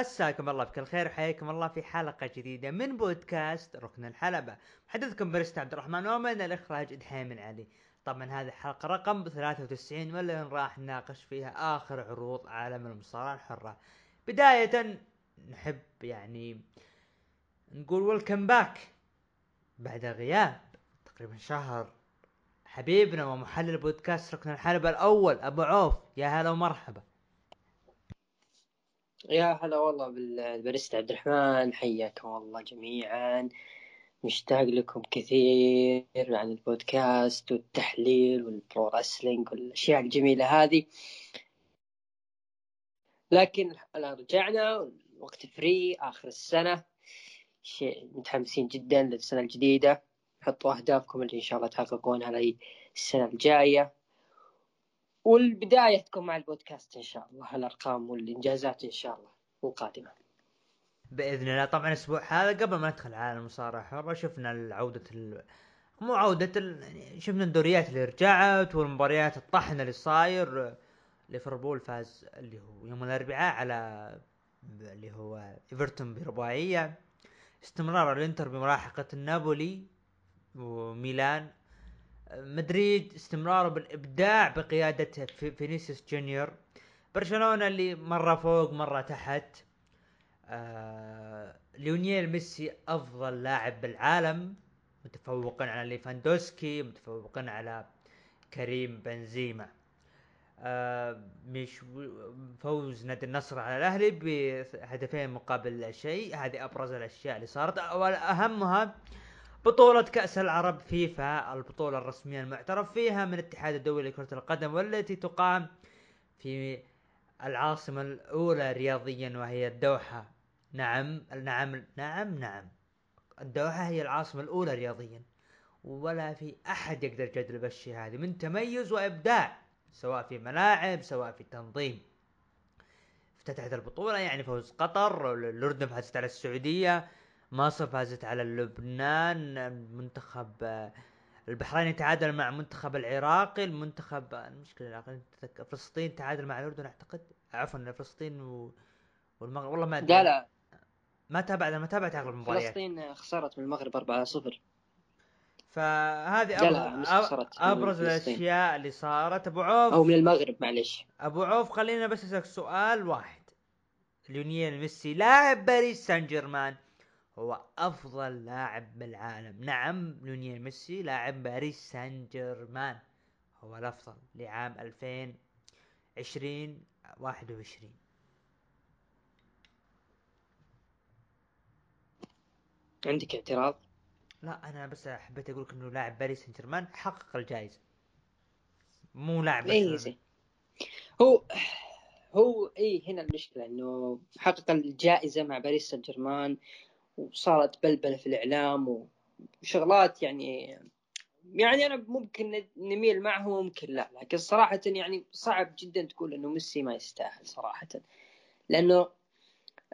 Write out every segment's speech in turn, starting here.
مساكم الله بكل خير وحياكم الله في حلقة جديدة من بودكاست ركن الحلبة. محدثكم برست عبد الرحمن ومن الإخراج من علي. طبعا هذه الحلقة رقم 93 واللي راح نناقش فيها آخر عروض عالم المصارعة الحرة. بداية نحب يعني نقول ويلكم باك بعد غياب تقريبا شهر. حبيبنا ومحلل بودكاست ركن الحلبة الأول أبو عوف يا هلا ومرحبا. يا هلا والله بالبرست عبد الرحمن حياكم الله جميعا. مشتاق لكم كثير عن البودكاست والتحليل وال pro wrestling والأشياء الجميلة هذه. لكن الآن رجعنا وقت free آخر السنة. شيء متحمسين جدا للسنة الجديدة. حطوا أهدافكم اللي إن شاء الله تحققونها السنة الجاية. والبداية تكون مع البودكاست إن شاء الله الأرقام والإنجازات إن شاء الله القادمة. بإذن الله. طبعا الأسبوع هذا قبل ما ندخل على المصارعه الحره شفنا عوده ال... مو عودة ال... يعني شفنا الدوريات اللي رجعت والمباريات الطحن اللي صاير. ليفربول فاز اللي هو يوم الأربعاء على اللي هو إيفرتون برباعيه استمرار الإنتر بملاحقه النابولي وميلان. مدريد استمراره بالإبداع بقياده فينيسيوس جونيور. برشلونة اللي مرة فوق مرة تحت. آه ليونيل ميسي أفضل لاعب بالعالم. متفوقا على ليفاندوسكي متفوقا على كريم بنزيما. آه مش فوز نادي النصر على الأهلي بهدفين مقابل شيء. هذه أبرز الأشياء اللي صارت. وأهمها بطولة كأس العرب فيفا البطولة الرسمية المعترف فيها من الاتحاد الدولي لكرة القدم والتي تقام في العاصمة الأولى رياضيا وهي الدوحة. نعم نعم نعم نعم. الدوحة هي العاصمة الأولى رياضيا ولا في أحد يقدر يجدل بالشيء هذه. من تميز وإبداع سواء في ملاعب سواء في تنظيم. افتتحت البطولة يعني فوز قطر الأردن فازت على السعودية. مصر فازت على لبنان منتخب البحرين تعادل مع منتخب العراقي المنتخب المشكلة العراقي فلسطين تعادل مع الأردن أعتقد؟ عفوا فلسطين و... والمغرب والله ما أدري. لا لا. ما تابعت ما تابعت أغلب المباريات. فلسطين خسرت من المغرب 4-0 فهذه أبرز, ابرز الأشياء اللي صارت. أبو عوف. أو من المغرب معلش أبو عوف خلينا بس أسألك سؤال واحد. ليونيل ميسي لاعب باريس سان جيرمان هو أفضل لاعب بالعالم. نعم ليونيل ميسي لاعب باريس سان جيرمان هو الأفضل لعام 2020 21 عندك اعتراض؟ لا أنا بس حبيت أقول إنه لاعب باريس سان جيرمان حقق الجائزة. مو لاعب اي هو هو اي هنا المشكلة إنه حقق الجائزة مع باريس سان جيرمان وصارت بلبله في الإعلام وشغلات يعني يعني أنا ممكن نميل معه وممكن لا لكن صراحة يعني صعب جدا تقول إنه ميسي ما يستاهل صراحة. لأنه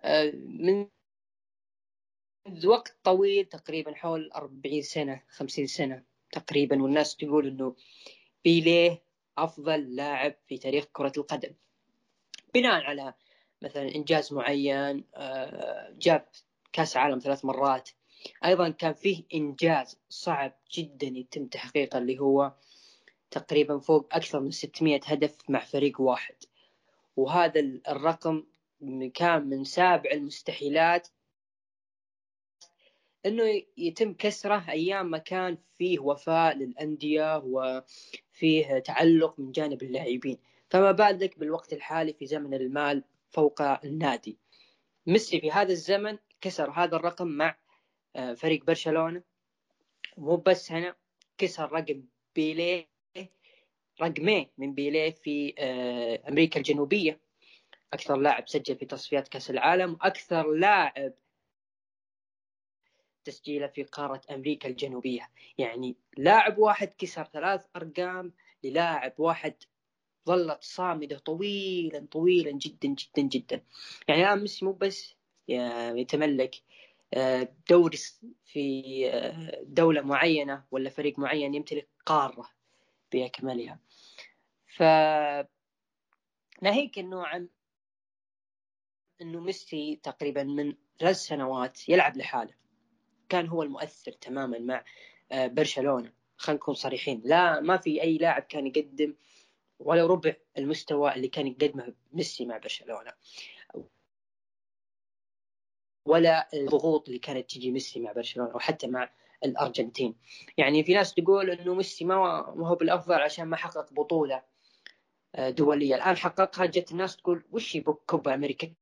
آه، من وقت طويل تقريبا حول 40 سنة 50 سنة تقريبا والناس تقول إنه بيليه أفضل لاعب في تاريخ كرة القدم. بناء على مثلا إنجاز معين آه، جاب كأس عالم ثلاث مرات. أيضا كان فيه إنجاز صعب جدا يتم تحقيقه اللي هو تقريبا فوق أكثر من 600 هدف مع فريق واحد. وهذا الرقم كان من سابع المستحيلات. إنه يتم كسره أيام ما كان فيه وفاء للأندية وفيه تعلق من جانب اللاعبين. فما بالك بالوقت الحالي في زمن المال فوق النادي. ميسي في هذا الزمن كسر هذا الرقم مع آه، فريق برشلونة. مو بس هنا كسر رقم بيليه رقمين من بيليه في آه، أمريكا الجنوبية. أكثر لاعب سجل في تصفيات كأس العالم وأكثر لاعب تسجيله في قارة أمريكا الجنوبية. يعني لاعب واحد كسر ثلاث أرقام للاعب واحد ظلت صامدة طويلا طويلا جدا جدا جدا. يعني الان ميسي مو بس يتملك آه، دوري في آه، دولة معينة ولا فريق معين يمتلك قارة بأكملها. ف ناهيك إنه عن إنه ميسي تقريبا من ثلاث سنوات يلعب لحاله. كان هو المؤثر تماما مع آه، برشلونة. خلينا نكون صريحين. لا ما في أي لاعب كان يقدم ولا ربع المستوى اللي كان يقدمه ميسي مع برشلونة. ولا الضغوط اللي كانت تجي ميسي مع برشلونة أو حتى مع الأرجنتين. يعني في ناس تقول إنه ميسي ما هو بالأفضل عشان ما حقق بطولة آه، دولية. الآن حققها جت الناس تقول وش يبوك كوبا أمريكا؟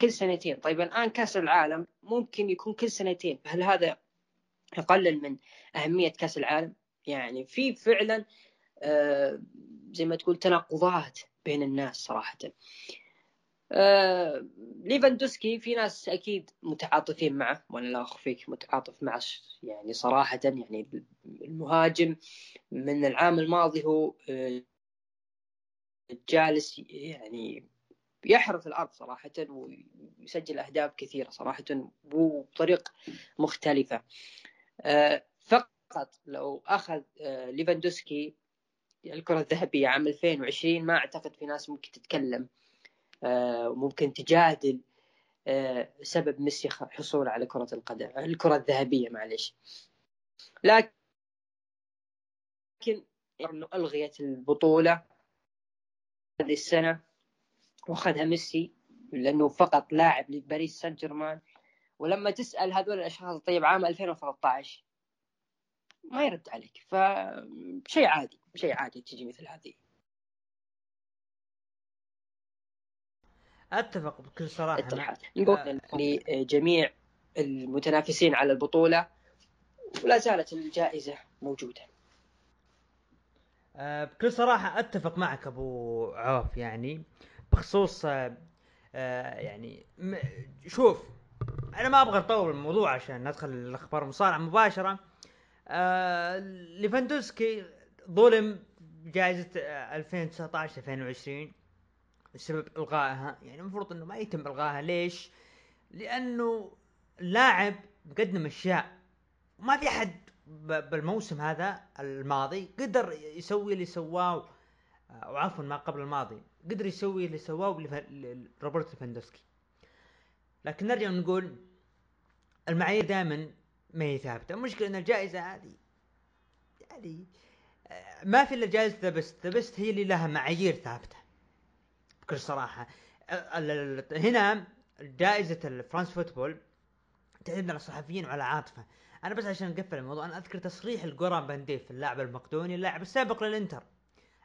كل سنتين. طيب الآن كأس العالم ممكن يكون كل سنتين. هل هذا يقلل من أهمية كأس العالم؟ يعني في فعلا آه، زي ما تقول تناقضات بين الناس صراحة. آه، ليفاندوسكي في ناس أكيد متعاطفين معه وأنا لا أخفيك متعاطف معه يعني صراحة يعني المهاجم من العام الماضي هو آه، جالس يعني يحرث الأرض صراحة ويسجل أهداف كثيرة صراحة وبطريق مختلفة. آه، فقط لو أخذ ليفاندوسكي الكرة الذهبية عام 2020 ما أعتقد في ناس ممكن تتكلم. وممكن تجادل آه، سبب ميسي حصول على كرة القدم الكرة الذهبية معلش لكن إنه ألغيت البطولة هذه السنة وأخذها ميسي لأنه فقط لاعب لباريس سان جيرمان. ولما تسأل هذول الأشخاص طيب عام 2013 ما يرد عليك. فشيء عادي شيء عادي تجي مثل هذه. أتفق بكل صراحة نقول لجميع المتنافسين على البطولة ولا زالت الجائزة موجودة. آه، بكل صراحة أتفق معك أبو عوف يعني بخصوص آه، آه، يعني شوف أنا ما أبغى أطول الموضوع عشان ندخل الأخبار المصارعة مباشرة. ليفاندوسكي ظلم جائزة 2019 2020 بسبب إلغائها. يعني المفروض إنه ما يتم الغائها ليش؟ لأنه اللاعب مقدم اشياء ما في أحد بالموسم هذا الماضي قدر يسوي اللي سواه أو عفوا ما قبل الماضي قدر يسوي اللي سواه روبرت ليفاندوسكي لكن نرجع نقول المعايير دائما ما هي ثابتة. المشكلة إن الجائزة هذه يعني آه، ما في إلا جائزة The Best The Best هي اللي لها معايير ثابتة. بكل صراحة. هنا جائزة ال France Football تعتمد على الصحفيين وعلى عاطفة. أنا بس عشان نقفل الموضوع أنا أذكر تصريح لجوران بانديف اللاعب المقدوني اللاعب السابق للإنتر.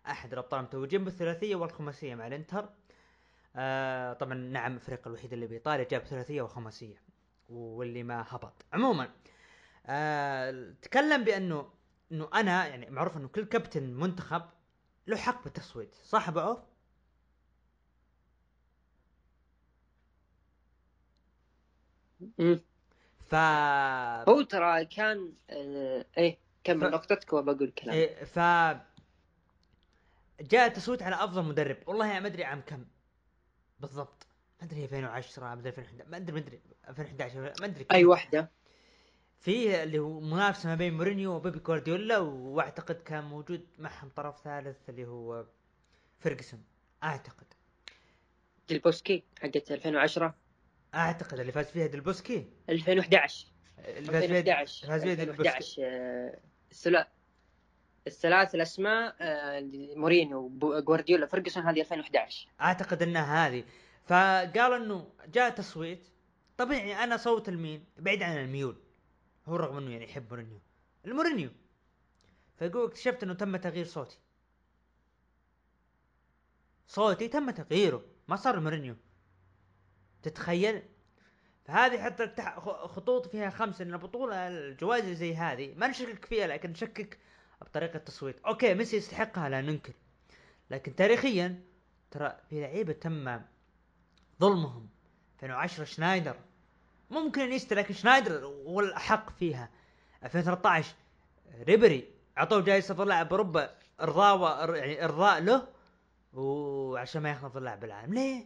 أحد الأبطال المتوجين بالثلاثية والخماسية مع الإنتر. آه طبعا نعم افريقيا الوحيد اللي بإيطاليا جاب ثلاثية وخماسية واللي ما هبط. عموما آه تكلم بأنه إنه أنا يعني معروف إنه كل كابتن منتخب له حق بالتصويت. صح ابو عوف؟ ف هو ترى كان آه إيه كمل ف... نقطتك وبقول كلام. إيه ف جاء تصويت على أفضل مدرب. والله ما أدري عام كم بالضبط. ما أدري 2010 ما أدري 2011 ما أدري ما أدري 2011 ما أدري أي واحدة. في اللي هو منافسة ما بين مورينيو وبيب جوارديولا وأعتقد كان موجود معهم طرف ثالث اللي هو فيرجسون أعتقد. ديلبوسكي حقت 2010 أعتقد اللي فاز فيها دلبوسكي 2011 2011 فاز فيها 2011 الثلاث الثلاث الأسماء آه، مورينيو جوارديولا فرجسون هذه 2011 أعتقد إنها هذه. فقال إنه جاء تصويت. طبيعي أنا صوت لمين؟ بعيد عن الميول. هو رغم إنه يعني يحب مورينيو. لمورينيو. فيقول اكتشفت إنه تم تغيير صوتي. صوتي تم تغييره. ما صار مورينيو. تتخيل؟ فهذه حتى خطوط فيها خمسة ان البطولة الجوائز زي هذه ما نشكك فيها لكن نشكك بطريقة التصويت. okay ميسي يستحقها لا ننكر. لكن تاريخيا ترى في لعيبة تم ظلمهم. 2010 شنايدر. ممكن انييستا لكن شنايدر هو الاحق فيها 2013 ريبري أعطوه جائزة افضل لاعب اوروبا ارضاء يعني إرضاء له وعشان ما ياخذ افضل لاعب بالعالم ليه؟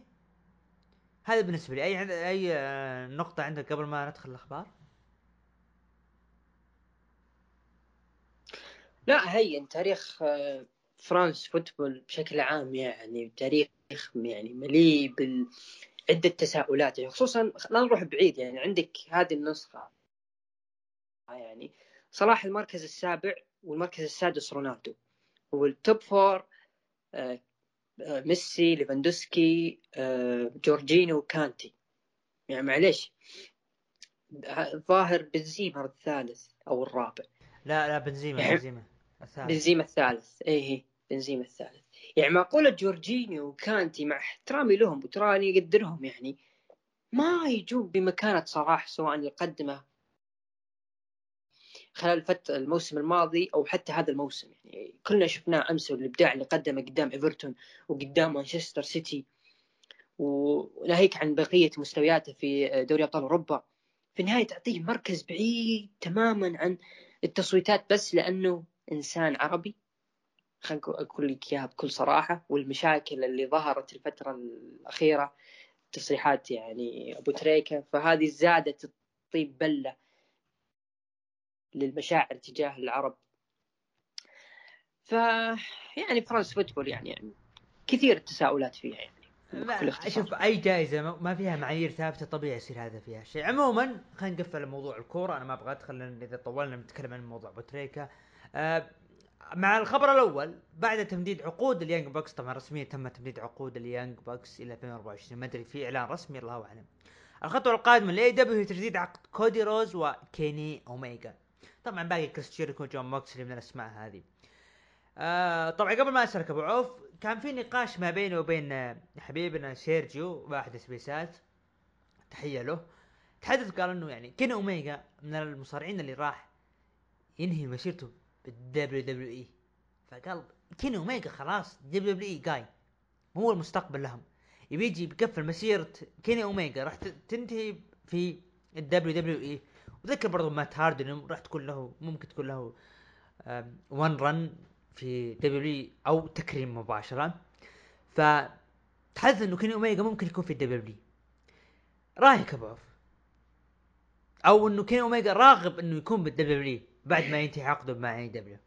هذا بالنسبة لي. أي أي آه، نقطة عندك قبل ما ندخل الأخبار؟ لا هي تاريخ آه، فرانس فوتبول بشكل عام يعني تاريخ يعني مليء بال عده تساؤلات يعني خصوصا لا نروح بعيد يعني عندك هذه النسخة. يعني صلاح المركز السابع والمركز السادس رونالدو وال top four ميسي ليفاندوسكي آه، جورجينو كانتي. يعني معليش ظاهر بنزيما الثالث أو الرابع. لا لا بنزيما بنزيما الثالث. بنزيما الثالث. اي هي بنزيما الثالث. يعني معقولة جورجينيو وكانتي مع احترامي لهم وتراني أقدرهم؟ يعني ما يجون بمكانة صلاح سواء يقدمه خلال فترة الموسم الماضي أو حتى هذا الموسم. يعني كلنا شفناه أمس الإبداع اللي قدمه قدام إيفرتون وقدام مانشستر سيتي وناهيك عن بقية مستوياته في دوري أبطال أوروبا. في النهاية تعطيه مركز بعيد تماما عن التصويتات بس لأنه إنسان عربي. خلينا أقول لك إياها بكل صراحة والمشاكل اللي ظهرت الفترة الأخيرة تصريحات يعني أبو تريكة فهذه زادت الطيب بلة. للمشاعر تجاه العرب. ف يعني فرنسا فوتبول يعني كثير التساؤلات فيها يعني. لا شوف أي جائزة ما فيها معايير ثابتة طبيعي يصير هذا فيها شيء. عموما خلينا نقفل موضوع الكورة. أنا ما أبغى أدخل لأن إذا طولنا نتكلم عن موضوع أبو تريكة. آه مع الخبر الأول بعد تمديد عقود اليانج بوكس طبعا رسميا تم تمديد عقود اليانج بوكس إلى 2024 ما أدري في إعلان رسمي الله أعلم. الخطوة القادمة ل AEW تجديد عقد كودي رودز وكيني أوميجا طبعا باقي كريس جيريكو وجون موكسلي من الأسماء هذه. آه طبعا قبل ما أسألك أبو عوف كان في نقاش ما بينه وبين حبيبنا سيرجيو باحد السبيسات تحية له. تحدث قال إنه يعني كين اوميجا من المصارعين اللي راح ينهي مسيرته بال WWE. فقال كين اوميجا خلاص WWE جاي. هو المستقبل لهم. يبي يجي بيقفل مسيرة كيني اوميجا راح تنتهي في ال WWE. وذكر برضو مات هاردي راح تكون له ممكن تكون له one run في دبليو أو تكريم مباشرة. ف تحدث إنه كيني اوميجا ممكن يكون في دبليو رأيك ابو عوف إنه كيني اوميجا راغب إنه يكون بالدبليو بعد ما ينتهي عقده مع أي دبليو؟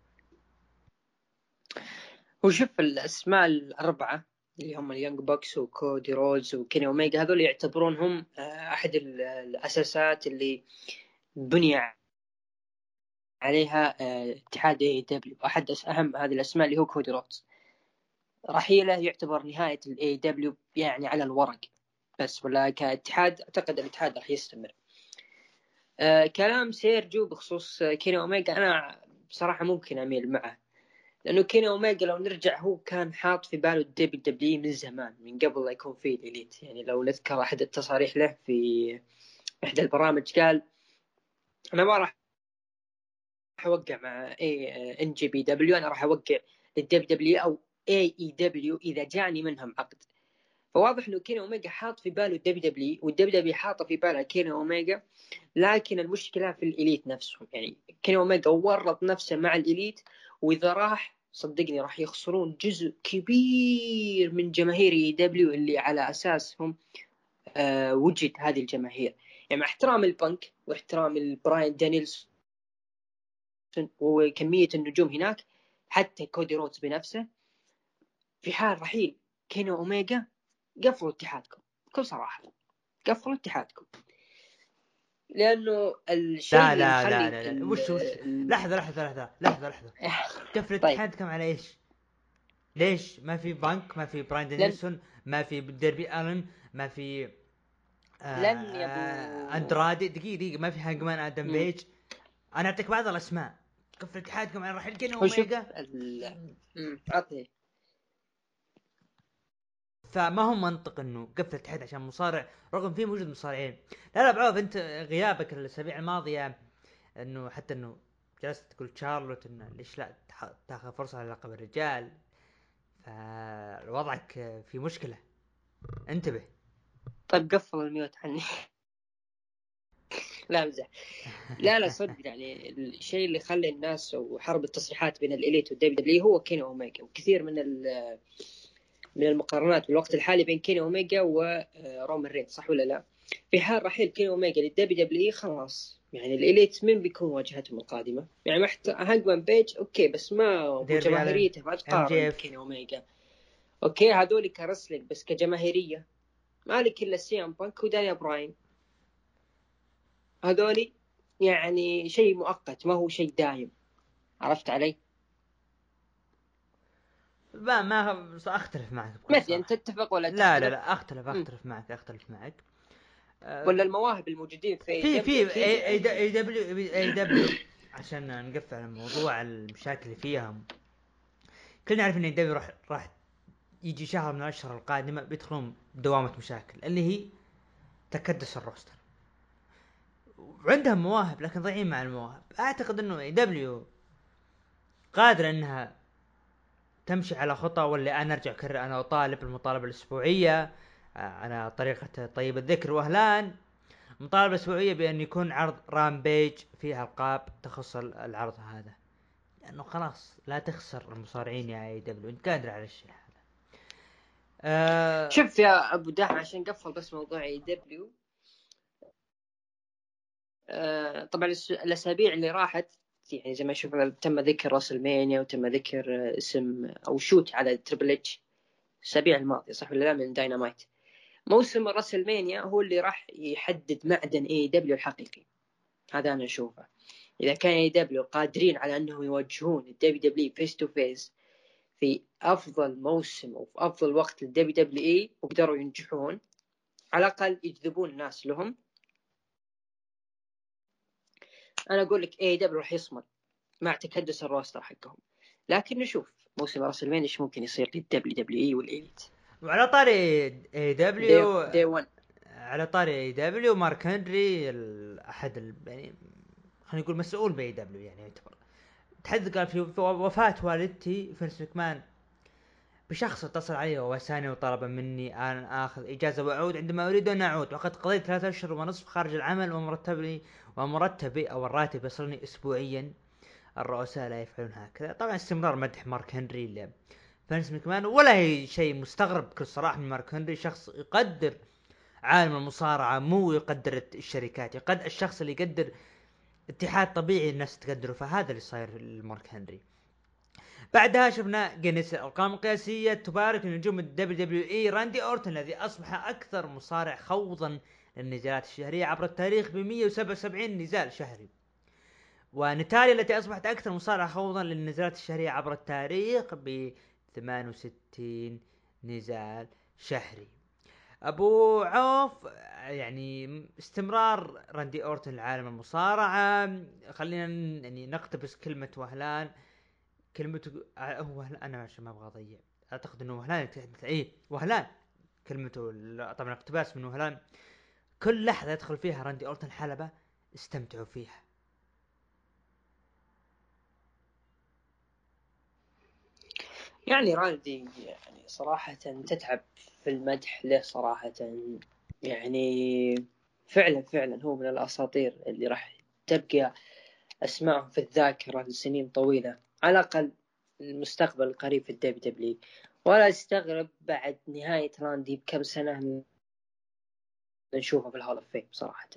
هو شوف الأسماء الأربعة اللي هم اليونج بوكس وكودي رودز وكيني اوميجا هذول يعتبرونهم آه، أحد الأساسات اللي بني عليها آه، اتحاد AEW أحد أهم هذه الأسماء اللي هو كودي رودز رحيله يعتبر نهاية ال AEW يعني على الورق. بس ولا كاتحاد أعتقد الاتحاد راح يستمر. آه كلام سيرجو بخصوص كيني اوميجا أنا بصراحة ممكن أميل معه. لأنه كيني اوميجا لو نرجع هو كان حاط في باله ال WW من زمان من قبل لا يكون في الإليت يعني لو نذكر أحد التصاريح له في إحدى البرامج قال أنا ما راح أوقع مع اي ان جي بي دبليو أنا راح أوقع للدبليو دبليو أو اي اي دبليو إذا جاني منهم عقد. فواضح إنه كيني اوميجا حاط في باله الدبليو دبليو والدبليو دبليو حاطه في بالها كيني اوميجا لكن المشكلة في الإليت نفسهم. يعني كيني اوميجا ورط نفسه مع الإليت وإذا راح صدقني راح يخسرون جزء كبير من جماهير اي دبليو اللي على أساسهم آه وجد هذه الجماهير. يعني مع احترام البانك واحترام البراين دانيلسون وكمية النجوم هناك حتى كودي رودز بنفسه في حال رحيل كيني أوميجا قفلوا اتحادكم بكل صراحة قفلوا اتحادكم لأنه الشيء لا لا لا, لا, لا. وش وش لحظة لحظة لحظة لحظة لحظة قفل طيب. اتحادكم على إيش؟ ليش ما في بنك ما في براين دانيلسون ما في ديربي ألن ما في آه لن يا ابو أندرادي دقيقة دقيقة ما في هانجمان أدم بيج. أنا أعطيك بعض الأسماء. قفل اتحادكم على رحيل كين اوميجا عطني فما هو منطق إنه قفل الاتحاد عشان مصارع رغم فيه موجود مصارعين. لا لا بعوض أنت غيابك الأسابيع الماضية إنه حتى إنه جلست تقول تشارلوت إنه ليش لا تاخذ فرصة على لقب الرجال؟ فوضعك في مشكلة. انتبه. طيب قفل ال mute عني. لا امزح لا لا صدق يعني الشيء اللي خلى الناس وحرب التصريحات بين الإليت وال WW هو كيني أوميجا وكثير من من المقارنات في الوقت الحالي بين كيني أوميجا ورومان رينز صح ولا لا؟ في حال رحيل كيني أوميجا لل WW خلاص يعني ال Elite من بيكون واجهتهم القادمة؟ يعني محت... هانجمان بيج okay بس ما جماهيريته ما تقارن كيني أوميجا. okay هذول ك wrestling بس كجماهيرية. مالك إلا سي ام بانك ودانيال براين هذولي يعني شيء مؤقت ما هو شيء دايم عرفت علي؟ ما ما أختلف معك مثلا تتفق ولا تختلف؟ لا لا لا اختلف أختلف م. معك أختلف معك أه ولا المواهب الموجودين في في في اي دبليو اي دبليو عشان نقفل الموضوع المشاكل اللي فيها كلنا نعرف إن AEW راح راح يجي شهر من الأشهر القادمة بيدخلون دوامة مشاكل اللي هي تكدس ال roster. وعندهم مواهب لكن ضايعين مع المواهب. أعتقد إنه AEW قادره إنها تمشي على خطى ولا أنا أرجع أكرر أنا أطالب المطالبة الأسبوعية على طريقة طيب الذكر. وهلان مطالبة أسبوعية بأن يكون عرض Rampage فيه ألقاب تخص العرض هذا. لأنه خلاص لا تخسر المصارعين يا AEW انت قادر على الشيء هذا. أه شوف يا أبو داحم عشان قفل بس موضوع AEW أه طبعا الأسابيع اللي راحت يعني زي ما شفنا تم ذكر راسلمانيا وتم ذكر اسم أو shoot على تريبل اتش الأسابيع الماضية صح ولا لا؟ من داينامايت موسم راسلمانيا هو اللي راح يحدد معدن AEW الحقيقي. هذا أنا أشوفه. إذا كان AEW قادرين على أنهم يوجهون ال WW face to face في أفضل موسم وفي أفضل وقت لل WWE وقدروا ينجحون. على الأقل يجذبون الناس لهم. أنا أقول لك AEW راح يصمد مع تكدس ال roster حقهم. لكن نشوف موسم راسلمانيا إيش ممكن يصير للدبليو دبليو اي والإليت وعلى طاري AEW دي 1 على طاري AEW مارك هنري أحد يعني خلينا نقول مسؤول ب AEW يعني يعتبر. تحدث قال في وفاة والدتي فينس مكمان بشخص اتصل علي وواساني وطلب مني ان آخذ إجازة وأعود. عندما أريد أن أعود وقد قضيت ثلاثة أشهر ونصف خارج العمل ومرتبني ومرتبي أو الراتب يصلني اسبوعيا. الرؤساء لا يفعلون هكذا. طبعا استمرار مدح مارك هنري فينس مكمان ولا شيء مستغرب بكل صراحة من مارك هنري. شخص يقدر عالم المصارعة مو يقدر الشركات. يقدر الشخص اللي يقدر اتحاد طبيعي الناس تقدره فهذا اللي صاير لمارك هنري. بعدها شفنا جينيس الأرقام القياسية تبارك لنجوم ال WWE راندي أورتن الذي أصبح أكثر مصارع خوضا للنزالات الشهرية عبر التاريخ ب 177 نزال شهري. ونتاليا التي أصبحت أكثر مصارعه خوضا للنزالات الشهرية عبر التاريخ ب 68 نزال شهري. أبو عوف يعني استمرار راندي اورتن لعالم المصارعة. خلينا يعني نقتبس كلمة وهلان. كلمته هو أنا عشان ما أبغى أضيع. أعتقد إنه وهلان اي وهلان. كلمته طبعا اقتباس من وهلان. كل لحظة يدخل فيها راندي اورتن حلبة استمتعوا فيها. يعني راندي يعني صراحة تتعب في المدح له صراحة؟ يعني فعلا فعلا هو من الأساطير اللي راح تبقى أسمائهم في الذاكرة لسنين طويلة. على الأقل المستقبل القريب في ال WW. ولا أستغرب بعد نهاية راندي بكم سنة نشوفه في ال Hall of Fame صراحة.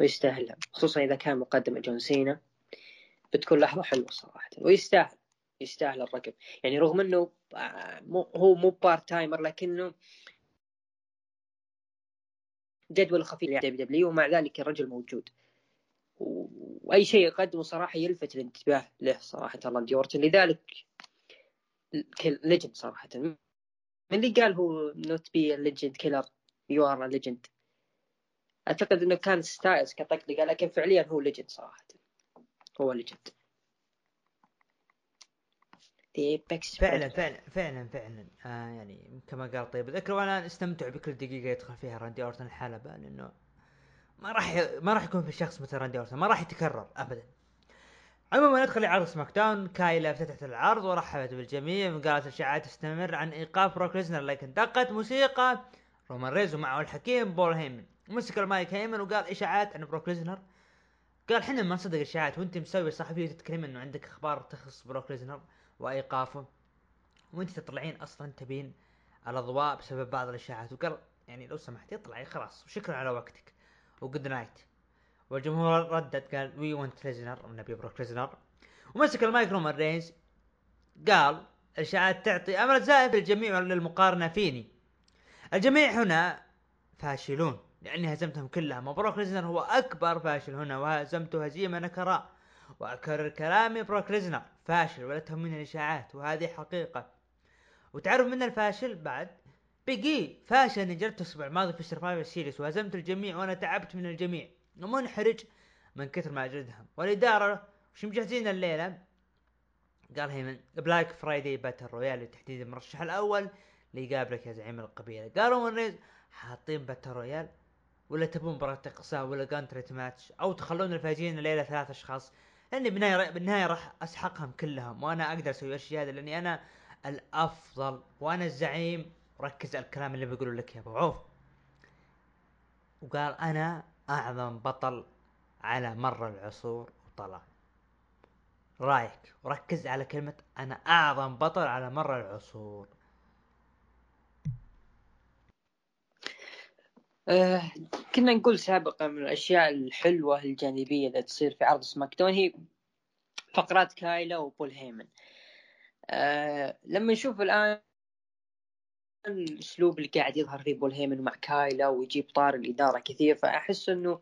ويستاهلها خصوصا إذا كان مقدمة جون سينا. بتكون لحظة حلوة صراحة. ويستاهل يستاهل الرقم. يعني رغم إنه آه، هو مو part timer لكنه جدول خفيف يعني دبليو ومع ذلك الرجل موجود. وأي شيء يقدمه صراحة يلفت الانتباه له صراحة راندي أورتن. لذلك legend صراحة. من اللي قال هو not be legend killer you are legend أعتقد إنه كان ستايلز كطقطقة لكن فعليا هو legend صراحة. هو legend apex فعلا فعلا فعلا فعلا. آه يعني كما قال طيب ذكر وأنا استمتع بكل دقيقة يدخل فيها راندي أورتن الحلبة لأنه ما راح ما راح يكون في شخص مثل راندي أورتن ما راح يتكرر ابدا. عموما ندخل لعرض SmackDown كايلا افتتحت العرض ورحبت بالجميع وقالت الاشاعات تستمر عن إيقاف بروك ليزنر لكن دقت موسيقى رومان رينز ومعه الحكيم بول هيمن. مسك المايك هيمن وقال اشاعات عن بروك ليزنر؟ قال إحنا ما نصدق اشاعات وأنت مسوية صحفية تتكلم إنه عندك أخبار تخص بروك ليزنر. وايقافه وأنت تطلعين أصلا تبين الأضواء بسبب بعض الاشاعات وقال يعني لو سمحت اطلعي خلاص. وشكرا على وقتك. و good night. والجمهور ردد. قال we want ليزنر نبي بروك ليزنر ومسك المايك رومان رينز قال الاشاعات تعطي امل زائد للجميع للمقارنه فيني. الجميع هنا فاشلون. لأني هزمتهم كلهم. وبروك ليزنر هو أكبر فاشل هنا. وهزمته هزيمة نكراء. وأكرر كلامي بروك ليزنر فاشل ولا تهمني الإشاعات وهذه حقيقة. وتعرف من الفاشل؟ بعد. بيجي فاشل إني جربت الأسبوع الماضي في Survivor Series وهزمت الجميع وأنا تعبت من الجميع. ومنحرج من كثر ما اجلدهم والإدارة وش مجهزين الليلة؟ قال هيمن Black Friday battle royal تحديد المرشح الأول. ليقابلك يا زعيم القبيلة. قال رومان رينز حاطين battle royal ولا تبون مباراة إقصاء ولا gauntlet match أو تخلون الفايزين الليلة ثلاث أشخاص؟ لأني بالنهاية بالنهاية راح أسحقهم كلهم وأنا أقدر أسوي الشيء هذا لأني أنا الأفضل وأنا الزعيم. ركز على الكلام اللي بقوله لك يا أبو عوف. وقال أنا أعظم بطل على مر العصور وطلع. رايك؟ وركز على كلمة أنا أعظم بطل على مر العصور. آه كنا نقول سابقا من الأشياء الحلوة الجانبية اللي تصير في عرض سماك داون هي فقرات كايلا وبول هيمن. آه لما نشوف الآن الاسلوب اللي قاعد يظهر فيه بول هيمن مع كايلا ويجيب طار الإدارة كثير فأحس إنه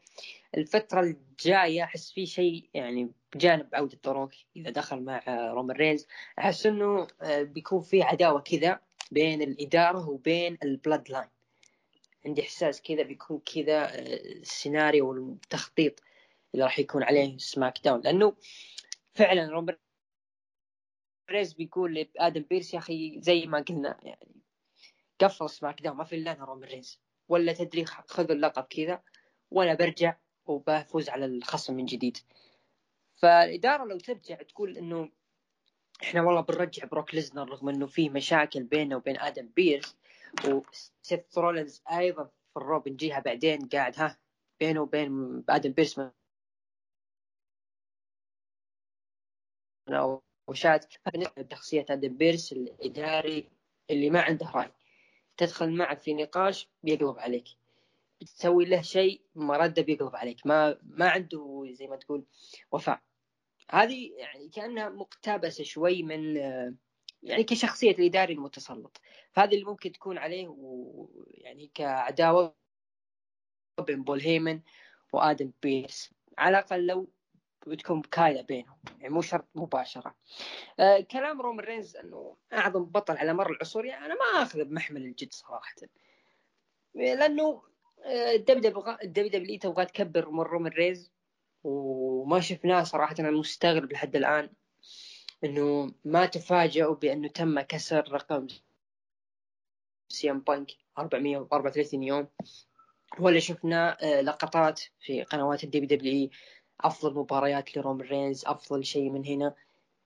الفترة الجاية أحس في شيء يعني بجانب عودة بروك إذا دخل مع رومان رينز أحس إنه آه، بيكون في عداوة كذا بين الإدارة وبين ال Bloodline. عندي إحساس كذا بيكون كذا آه، السيناريو والتخطيط اللي راح يكون عليه SmackDown. لأنه فعلا رومان رينز بيقول لآدم بيرس يا أخي زي ما قلنا يعني قفل SmackDown ما في إلا أنا رومان رينز ولا تدري خذوا اللقب كذا وأنا برجع وبفوز على الخصم من جديد. فالإدارة لو ترجع تقول إنه إحنا والله بنرجع بروك ليزنر رغم إنه في مشاكل بينه وبين آدم بيرس وسيث رولنز أيضا في ال Raw بنجيها بعدين قاعد ها بينه وبين آدم بيرس وشات شخصية آدم بيرس الإداري اللي ما عنده رأي. تدخل معك في نقاش بيقلب عليك. بتسوي له شيء مرده بيقلب عليك. ما ما عنده زي ما تقول وفاء. هذه يعني كأنها مقتبسة شوي من يعني كشخصية الإداري المتسلط. فهذه اللي ممكن تكون عليه ويعني كعداوة بين بول هيمن وآدم بيرس. على الأقل لو بتكون بكاية بينهم يعني مو شرط مباشرة. آه كلام رومان رينز أنه أعظم بطل على مر العصور يعني أنا ما أخذه بمحمل الجد صراحة. لأنه ال WW تبغى تكبر من رومان رينز وما شفناه صراحة. أنا مستغرب لحد الآن إنه ما تفاجئوا بأنه تم كسر رقم CM Punk 434 يوم. ولا شفنا آه، لقطات في قنوات ال WW أفضل مباريات لرومان رينز أفضل شيء من هنا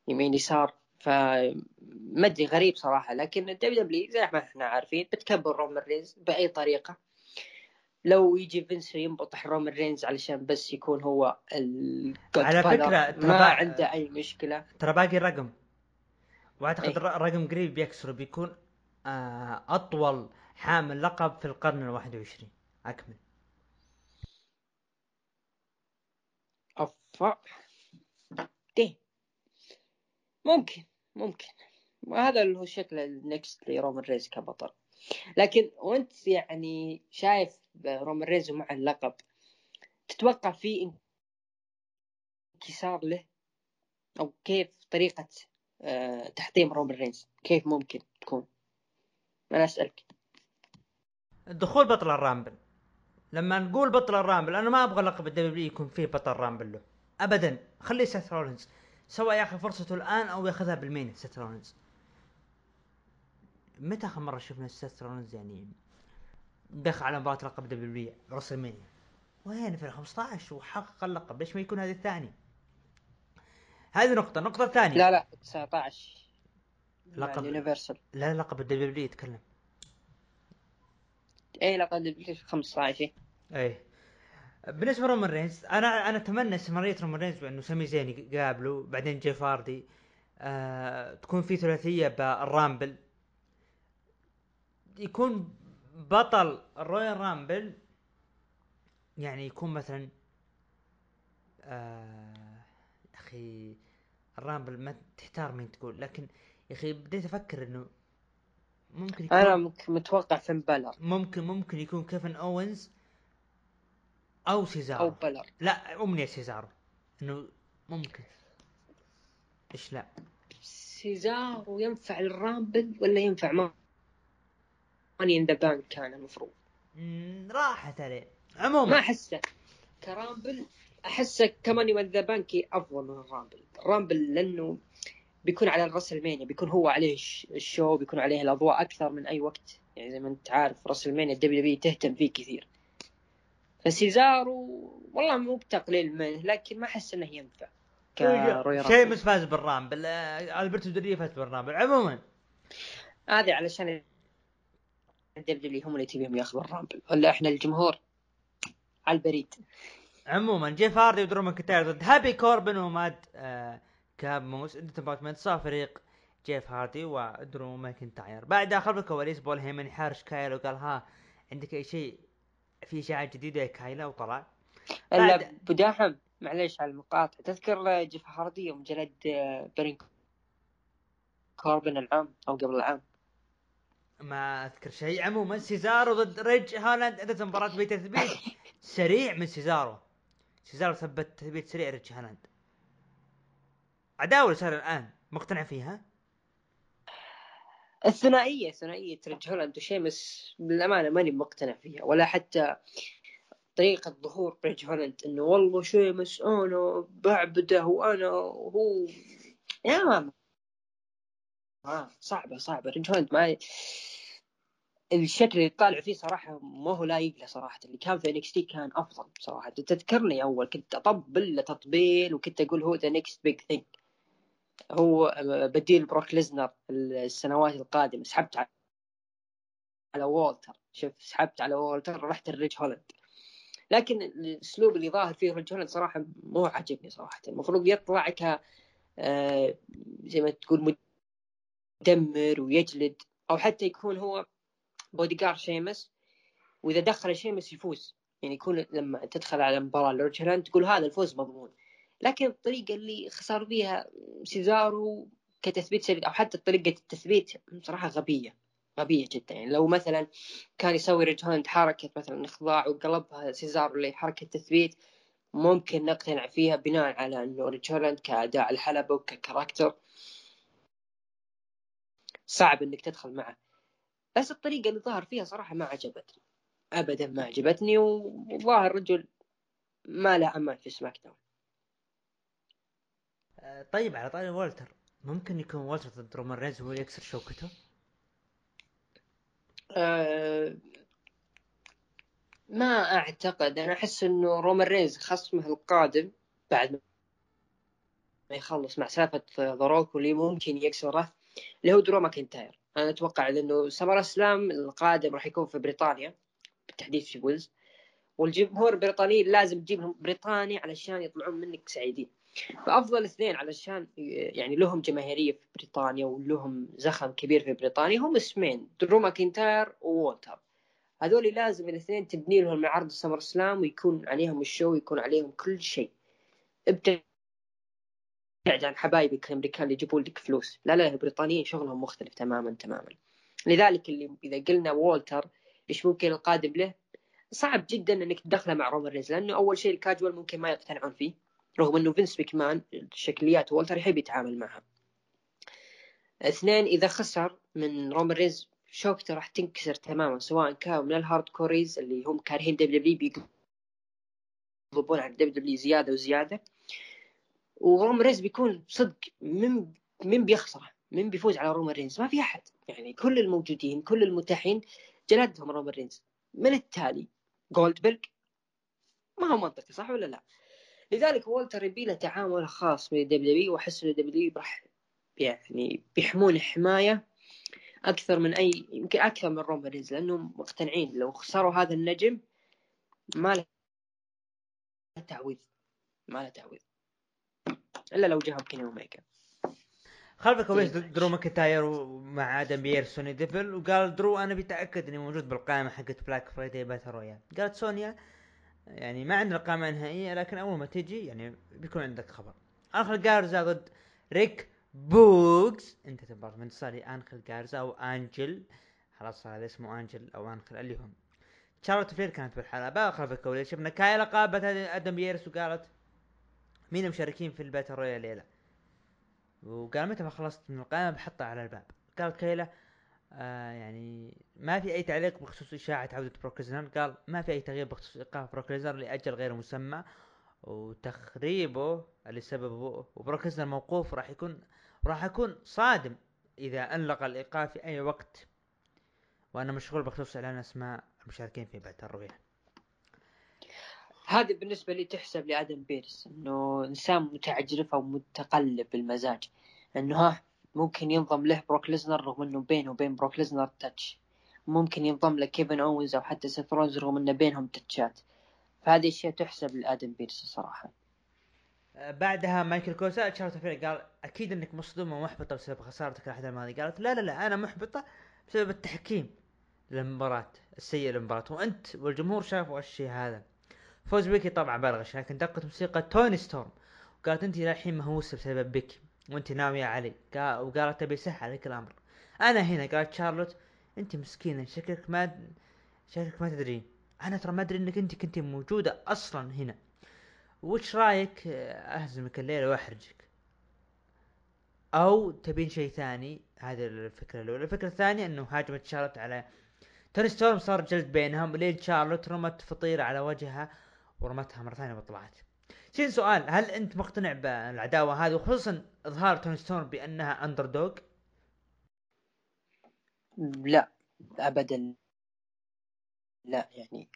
يمين يسار. فما أدري غريب صراحة. لكن ال WW زي ما إحنا عارفين بتكبر رومان رينز بأي طريقة. لو يجي فينس ينبطح رومان رينز علشان بس يكون هو على فكرة ما عنده أي مشكلة. ترى باقي رقم وأعتقد أي. رقم قريب يكسره بيكون آه، أطول حامل لقب في القرن الواحد وعشرين. أكمل. أفا. دي ممكن ممكن. وهذا اللي هو شكل ال next لرومان رينز كبطل. لكن وانت يعني شايف رومان رينز مع اللقب تتوقع في انكسار له؟ أو كيف طريقة آه، تحطيم رومان رينز؟ كيف ممكن تكون؟ أنا أسألك. الدخول بطل ال Rumble. لما نقول بطل ال Rumble أنا ما أبغى لقب ال W يكون فيه بطل Rumble له. ابدا خلي سيث رولينز سواء ياخذ فرصته الآن أو ياخذها بال main سيث رولينز. متى آخر مرة شفنا سيث رولينز يعني دخل على مباراة لقب W WrestleMania وين؟ في 15 وحقق اللقب. ليش ما يكون هذا الثاني؟ هذه نقطة. النقطة الثانية. لا لا 19 لقب Universal لا لقب ال W يتكلم. اي لقب ال W 15 اي بالنسبة لرومان رينز أنا أنا أتمنى استمرارية رومان رينز بانه سامي زين يقابله. بعدين جيف هاردي آه تكون في ثلاثية بال Rumble. يكون بطل ال Royal Rumble يعني يكون مثلا آه أخي ال Rumble ما تحتار مين تقول لكن يا أخي بديت أفكر إنه ممكن يكون أنا مك- متوقع فين بالر ممكن ممكن يكون كيفن اوينز أو سيزارو أو بالر لا أمنية سيزارو إنه ممكن. إيش لا. سيزارو ينفع لل Rumble ولا ينفع ما Money in the Bank كان المفروض. راحت عليه. ما عموما. أحسه. ك Rumble أحسه ك Money in the Bank أفضل من ال Rumble ال Rumble لأنه بيكون على ال WrestleMania بيكون هو عليه الش- ال show بيكون عليه الأضواء أكثر من أي وقت. يعني زي ما أنت عارف WrestleMania ال WW تهتم فيه كثير. فسيزارو والله مو بتقليل منه لكن ما أحس إنه ينفع. Rumble. شيء فاز بال Rumble. آه، ألبرتو دري فاز بال Rumble. عموما. هذه علشان ال WW هم اللي تبيهم ياخذوا ال Rumble ولا إحنا الجمهور. على البريد عموما جيف هاردي ودرو ماكنتاير ضد هابي كوربن و Mad آه cap Moss department صار فريق جيف هاردي ودرو ماكنتاير. بعدها خلف الكواليس بول هيمن يحارش كايلا وقال ها عندك أي شيء في إشاعة جديدة يا كايلا وطلع. إلا بعد- بداحم معليش على المقاطعة تذكر جيف هاردي يوم جلد آه، بارون كوربن العام أو قبل العام. ما أذكر شيء. عموما سيزارو ضد ريج هالاند انتهت المباراة بتثبيت سريع من سيزارو. سيزارو ثبت تثبيت سريع ريج هالاند. عداوة صار الآن. مقتنع فيها؟ الثنائية ثنائية ريج هولاند وشيمس بالأمانة ماني مقتنع فيها ولا حتى طريقة ظهور ريج هولاند إنه والله شيمس أنا بعبده وأنا وهو يا ما آه صعبة صعبة. ريج هولاند ما الشكل اللي طالع فيه صراحة ما هو لايق له صراحة. اللي كان في NXT كان أفضل صراحة. تذكرني أول كنت اطبل له تطبيل وكنت أقول هو the next big thing هو آه، بديل بروك ليزنر السنوات القادمة. سحبت على وولتر شوف سحبت على وولتر رحت الريج هولاند لكن الأسلوب اللي ظاهر فيه ريج هولاند صراحة مو عاجبني صراحة. المفروض يطلع ك آه، زي ما تقول مدمر ويجلد أو حتى يكون هو بودي جارد شيمس. وإذا دخل شيمس يفوز. يعني يكون لما تدخل على مباراة لريج هولاند تقول هذا الفوز مضمون. لكن الطريقة اللي خسر فيها سيزارو كتثبيت سريع أو حتى طريقة التثبيت صراحة غبية غبية جدا. يعني لو مثلا كان يسوي ريج هولاند حركة مثلا إخضاع وقلبها سيزارو لحركة تثبيت ممكن نقتنع فيها بناء على إنه هولاند كأداء الحلبة وك character. صعب إنك تدخل معه. بس الطريقة اللي ظهر فيها صراحة ما عجبتني. ابدا ما عجبتني وظاهر رجل ما له أمان في SmackDown آه، طيب على طاري والتر ممكن يكون والتر ضد رومان رينز هو اللي يكسر شوكته؟ أه ما أعتقد. أنا أحس إنه رومان رينز خصمه القادم بعد ما يخلص مع سالفة بروك واللي ممكن يكسره. اللي هو درو ماكنتاير. أنا أتوقع لأنه SummerSlam القادم راح يكون في بريطانيا بالتحديد في ويلز. والجمهور البريطاني لازم تجيبهم بريطاني علشان يطلعون منك سعيدين. فأفضل اثنين علشان يعني لهم جماهيرية في بريطانيا ولهم زخم كبير في بريطانيا هم اسمين درو ماكنتاير وولتر هذول لازم الاثنين تبني لهم عرض SummerSlam ويكون عليهم ال show ويكون عليهم كل شيء. ابتعد عن حبايبك الأمريكان اللي يجيبون لك فلوس. لا لا البريطانيين شغلهم مختلف تماما تماما. لذلك اللي إذا قلنا وولتر إيش ممكن القادم له؟ صعب جدا إنك تدخله مع رومان رينز لأنه أول شيء الكاجوال ممكن ما يقتنعون فيه رغم إنه فينس مكمان شكليات وولتر يحب يتعامل معها. اثنين إذا خسر من رومان رينز شوكته راح تنكسر تماما سواء كان من ال hardcores اللي هم كارهين WW بيقلبون على WW زيادة وزيادة. ورومان رينز بيكون صدق من من بيخسره من بيفوز على رومان رينز. ما في أحد. يعني كل الموجودين كل المتاحين جلدهم رومان رينز. من التالي؟ جولدبرغ ما هو منطقي صح ولا لا؟ لذلك والتر يبي له تعامل خاص من ال W وأحس إن ال W راح يعني بيحمون حماية أكثر من اي يمكن أكثر من رومان رينز لأنهم مقتنعين لو خسروا هذا النجم ما له تعويض. ما له تعويض. إلا لو جاهم كيني اوميجا خلف الكواليس درو ماكنتاير مع آدم بيرس وسونيا ديفيل وقال درو أنا بتأكد إني موجود بالقائمة حقت Black Friday Battle Royal قالت سونيا يعني ما عندنا قائمة نهائية لكن أول ما تجي يعني بيكون عندك خبر. انخل جارزا ضد ريك بوقز أنت تبارك من صار انخل جارزا وانجل خلاص هذا اسمه آنجل أو انخل اللي هم. شارلوت فلير كانت بالحلبة خلف الكواليس شفنا كايلا قابلت آدم بيرس وقالت مين المشاركين في ال Battle Royal الليلة وقال متى ما خلصت من القائمة بحطها على الباب. قالت كايلا آه يعني ما في أي تعليق بخصوص إشاعة عودة بروك ليزنر قال ما في أي تغيير بخصوص إيقاف بروك ليزنر لأجل غير مسمى وتخريبه اللي سببه وبروك ليزنر موقوف راح يكون راح يكون صادم إذا انلغى الإيقاف في أي وقت. وأنا مشغول بخصوص إعلان أسماء المشاركين في Battle Royal. هذه بالنسبة لي تحسب لآدم بيرس إنه إنسان متعجرف أو متقلب بالمزاج. إنه ها ممكن ينضم له بروك ليزنر رغم إنه بينه وبين بروك ليزنر touch. ممكن ينضم له كيفن اونز أو حتى سيث رونز رغم إنه بينهم تاتشات. فهذه أشياء تحسب لآدم بيرس الصراحة آه، بعدها مايكل كول سأل شارلوت فلير قال أكيد إنك مصدومة ومحبطة بسبب خسارتك الاحد الماضي قالت لا لا لا أنا محبطة بسبب التحكيم للمباراة السيء للمباراة. وأنت والجمهور شافوا الشيء هذا. فوز بيكي طبعا بالغش لكن دقت موسيقى توني ستورم. وقالت انت للحين مهووسه بسبب بيكي وانت ناوية علي. وقالت تبي سح عليك الامر أنا هنا قالت شارلوت. انت مسكينة شكلك ما شكلك ما تدرين أنا ترى ما أدري إنك انت كنت موجودة أصلا هنا. وش رأيك؟ أهزمك الليلة وأحرجك. أو تبين شيء ثاني؟ هذه الفكرة الأولى. الفكرة الثانية إنه هاجمت شارلوت على توني ستورم صار جلد بينهم لين شارلوت رمت فطيره على وجهها. ورمتها مرة ثانية وطلعت شين سؤال هل أنت مقتنع بالعداوة هذه وخصوصا إظهار توني ستورم بأنها underdog؟ لا ابدا لا يعني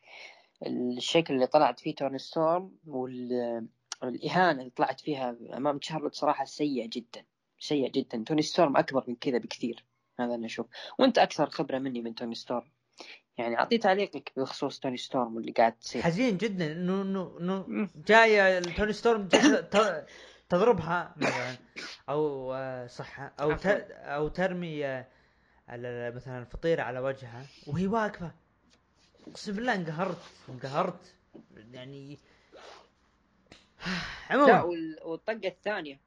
الشكل اللي طلعت فيه توني ستورم والإهانة اللي طلعت فيها أمام شارلوت صراحة سيء جدا سيء جدا. توني ستورم أكبر من كذا بكثير هذا أنا أشوف. وأنت أكثر خبرة مني من توني ستورم؟ يعني اعطي تعليقك بخصوص توني ستورم واللي قاعد تصير. حزين جدا. انه انه إنه جاية توني ستورم تضربها مثلا أو آه، صح أو أو ترمي آه، مثلا الفطيره على وجهها وهي واقفة. أقسم بالله انقهرت انقهرت. يعني عموما. لا والطقة الثانية.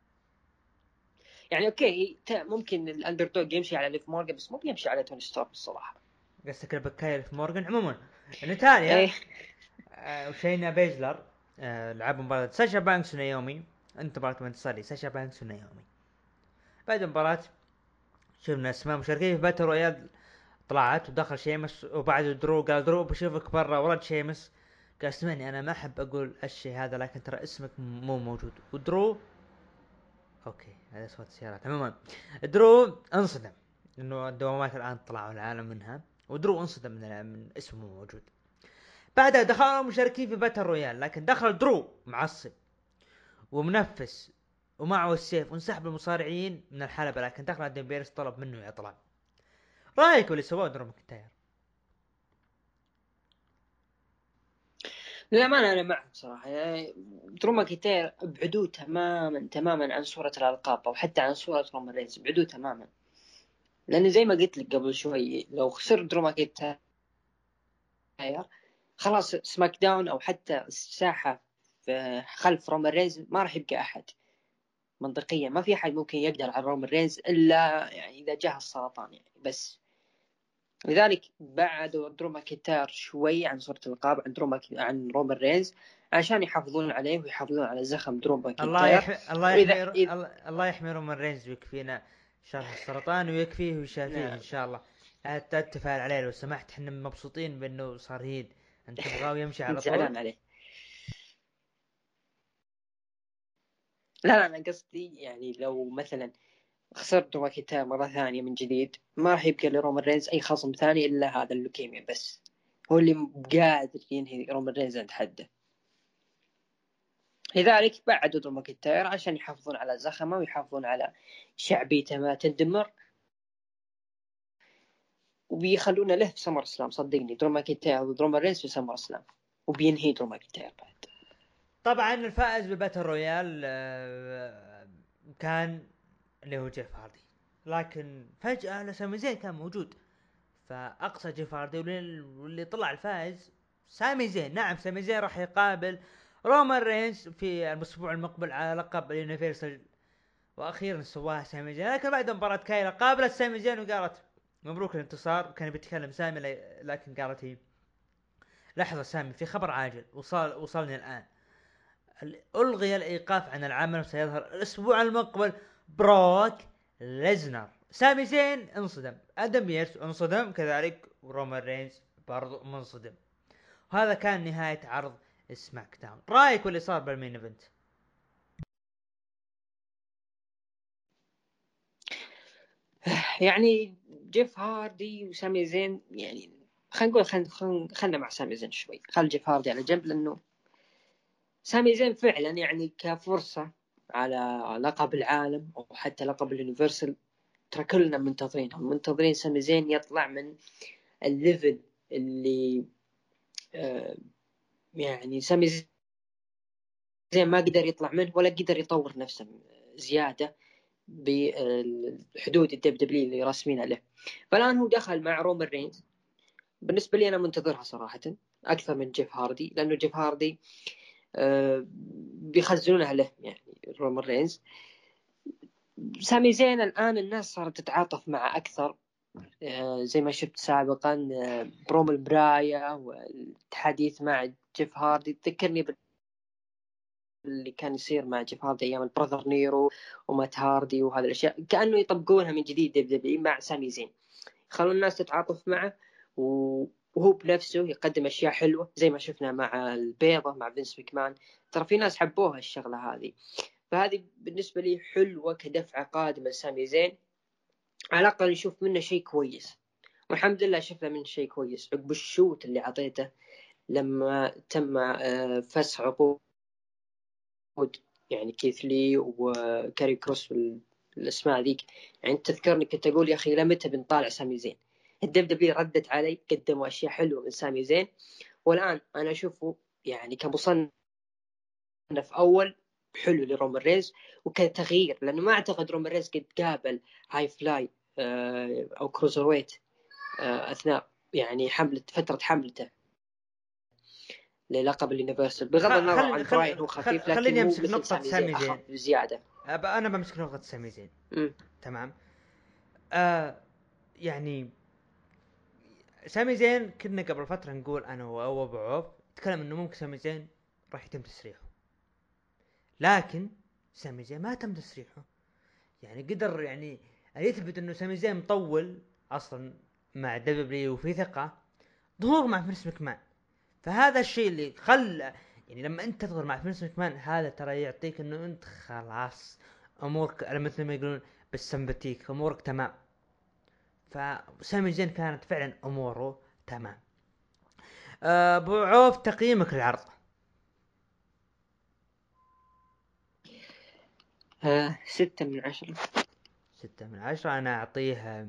يعني okay ممكن ال underdog يمشي على ليف مورجان بس مو بيمشي على توني ستورم الصراحة. قصدك البكاية ليف مورجان عموما. نتاليا إيه. آه وشينا بيزلر آه لعبوا مباراة ساشا بانكس ونايومي انتهت مباراة بانتصار ساشا بانكس ونايومي بعد المباراة شفنا أسماء مشاركين في Battle Royal طلعت ودخل شيمس وبعد درو قال درو بشوفك برا ورد شيمس. قال أسمعني أنا ما أحب أقول الشيء هذا لكن ترى اسمك مو موجود. ودرو أوكي هذا صوت السيارات. عموما درو انصدم إنه الدوامات الآن طلعوا العالم منها. ودرو انصدم من, من اسمه موجود. بعدها دخلوا المشاركين في Battle Royal لكن دخل درو معصب ومنفس ومعه السيف وانسحب المصارعين من الحلبة لكن دخل آدم بيرس طلب منه يطلع رأيك باللي سواه درو ماكنتاير؟ للأمانة أنا معك صراحة. يعني درو ماكنتاير أبعدوه تماما تماما عن صورة الألقاب أو حتى عن صورة رومان رينز أبعدوه تماما. لأن زي ما قلت لك قبل شوي لو خسر درو ماكنتاير خلاص SmackDown أو حتى الساحة خلف رومان رينز ما راح يبقى أحد. منطقيا ما في أحد ممكن يقدر على رومان رينز إلا يعني إذا جاه السرطان يعني. بس لذلك بعدوا درو ماكنتاير شوي عن صورة الألقاب عن درو عن رومان رينز عشان يحافظون عليه ويحافظون على زخم درو ماكنتاير الله يحمي الله يحمي إذا... الله يحمي رومان رينز ويكفينا. شرح السرطان ويكفيه ويشافيه نعم. إن شاء الله. لا تتفائل عليه لو سمحت إحنا مبسوطين بأنه صار هيد. أنت تبغاه يمشي على طول؟ عليه. لا لا أنا قصدي يعني لو مثلا خسر درو ماكنتاير مرة ثانية من جديد ما راح يبقى لرومان رينز أي خصم ثاني إلا هذا اللوكيميا بس. هو اللي قادر ينهي رومان رينز عند حده. لذلك بعدوا درو ماكنتاير عشان يحافظون على زخمه ويحافظون على شعبيته ما تندمر وبيخلونه له في SummerSlam صدقني درو ماكنتاير رومان رينز في SummerSlam وبينهي درو ماكنتاير بعد. طبعا الفائز ب Battle Royal آه، كان اللي هو جيف هاردي. لكن فجأة سامي زين كان موجود. فأقصى جيف هاردي واللي طلع الفائز سامي زين. نعم سامي زين راح يقابل رومان رينز في الأسبوع المقبل على لقب ال Universal وأخيرا سواها سامي زين لكن بعد مباراة كايلا قابلت سامي زين وقالت مبروك الانتصار كان بيتكلم سامي لكن قالت هي لحظة سامي في خبر عاجل وصل وصلني الآن. ألغي الإيقاف عن العمل وسيظهر الأسبوع المقبل بروك ليزنر. سامي زين انصدم. أدم بيرس انصدم كذلك ورومان رينز برضو منصدم. وهذا كان نهاية عرض SmackDown. رأيك باللي صار بال Main Event؟ يعني جيف هاردي وسامي زين يعني خلينا نقول خلينا خلينا مع سامي زين شوي. خل جيف هاردي على جنب لأنه سامي زين فعلا يعني كفرصة على لقب العالم أو حتى لقب ال Universal ترى كلنا منتظرينهم. منتظرين سامي زين يطلع من ال level اللي آه يعني سامي زين ما قدر يطلع منه ولا قدر يطور نفسه زيادة بحدود ال WWE اللي راسمين له فالآن هو دخل مع رومان رينز. بالنسبة لي أنا منتظرها صراحة أكثر من جيف هاردي لأنه جيف هاردي آه بيخزنونها له يعني رومان رينز. سامي زين الآن الناس صارت تتعاطف معه أكثر آه، زي ما شفت سابقا آه، بروم البرايا والحديث مع جيف هاردي تذكرني اللي كان يصير مع جيف هاردي أيام ال Brother Nero ومات هاردي وهذه الأشياء. كأنه يطبقونها من جديد مع سامي زين. يخلون الناس تتعاطف معه وهو بنفسه يقدم أشياء حلوة زي ما شفنا مع البيضة مع فينس مكمان ترى في ناس حبوها الشغلة هذه. فهذه بالنسبة لي حلوة كدفعة قادمة لسامي زين. على الأقل نشوف منه شيء كويس. والحمد لله شفنا منه شيء كويس. عقب ال shoot اللي اعطيته لما تم آه، فسخ عقود يعني كيث لي وكاري كروس والأسماء ذيك يعني تذكرني كنت أقول يا أخي لمتى بنطالع سامي زين؟ ال WWE ردت علي قدموا أشياء حلوة من سامي زين. والآن أنا أشوفه يعني كمصنف أول حلو لرومان رينز وكتغيير لأنه ما أعتقد رومان رينز قد قابل high fly آه، أو cruiserweight آه، أثناء يعني حملة فترة حملته. للقب اليونيفرسال بغض النظر عن براين هو خفيف لكن خليني أمسك نقطة سامي زين. بزيادة أنا بمسك نقطة سامي زين. تمام. آه يعني سامي زين كنا قبل فترة نقول أنا وابو عوف تكلم إنه ممكن سامي زين راح يتم تسريحه. لكن سامي زين ما تم تسريحه. يعني قدر يعني يثبت إنه سامي زين مطول أصلا مع WWE وفي ثقة. ظهور مع فينس مكمان. فهذا الشيء اللي خلى يعني لما أنت تظهر مع فينس مكمان هذا ترى يعطيك إنه أنت خلاص أمورك مثل ما يقولون بالسمباتيك أمورك تمام. فسامي زين كانت فعلا أموره تمام. أبو عوف تقييمك للعرض. آه ستة من عشرة. ستة من عشرة أنا أعطيه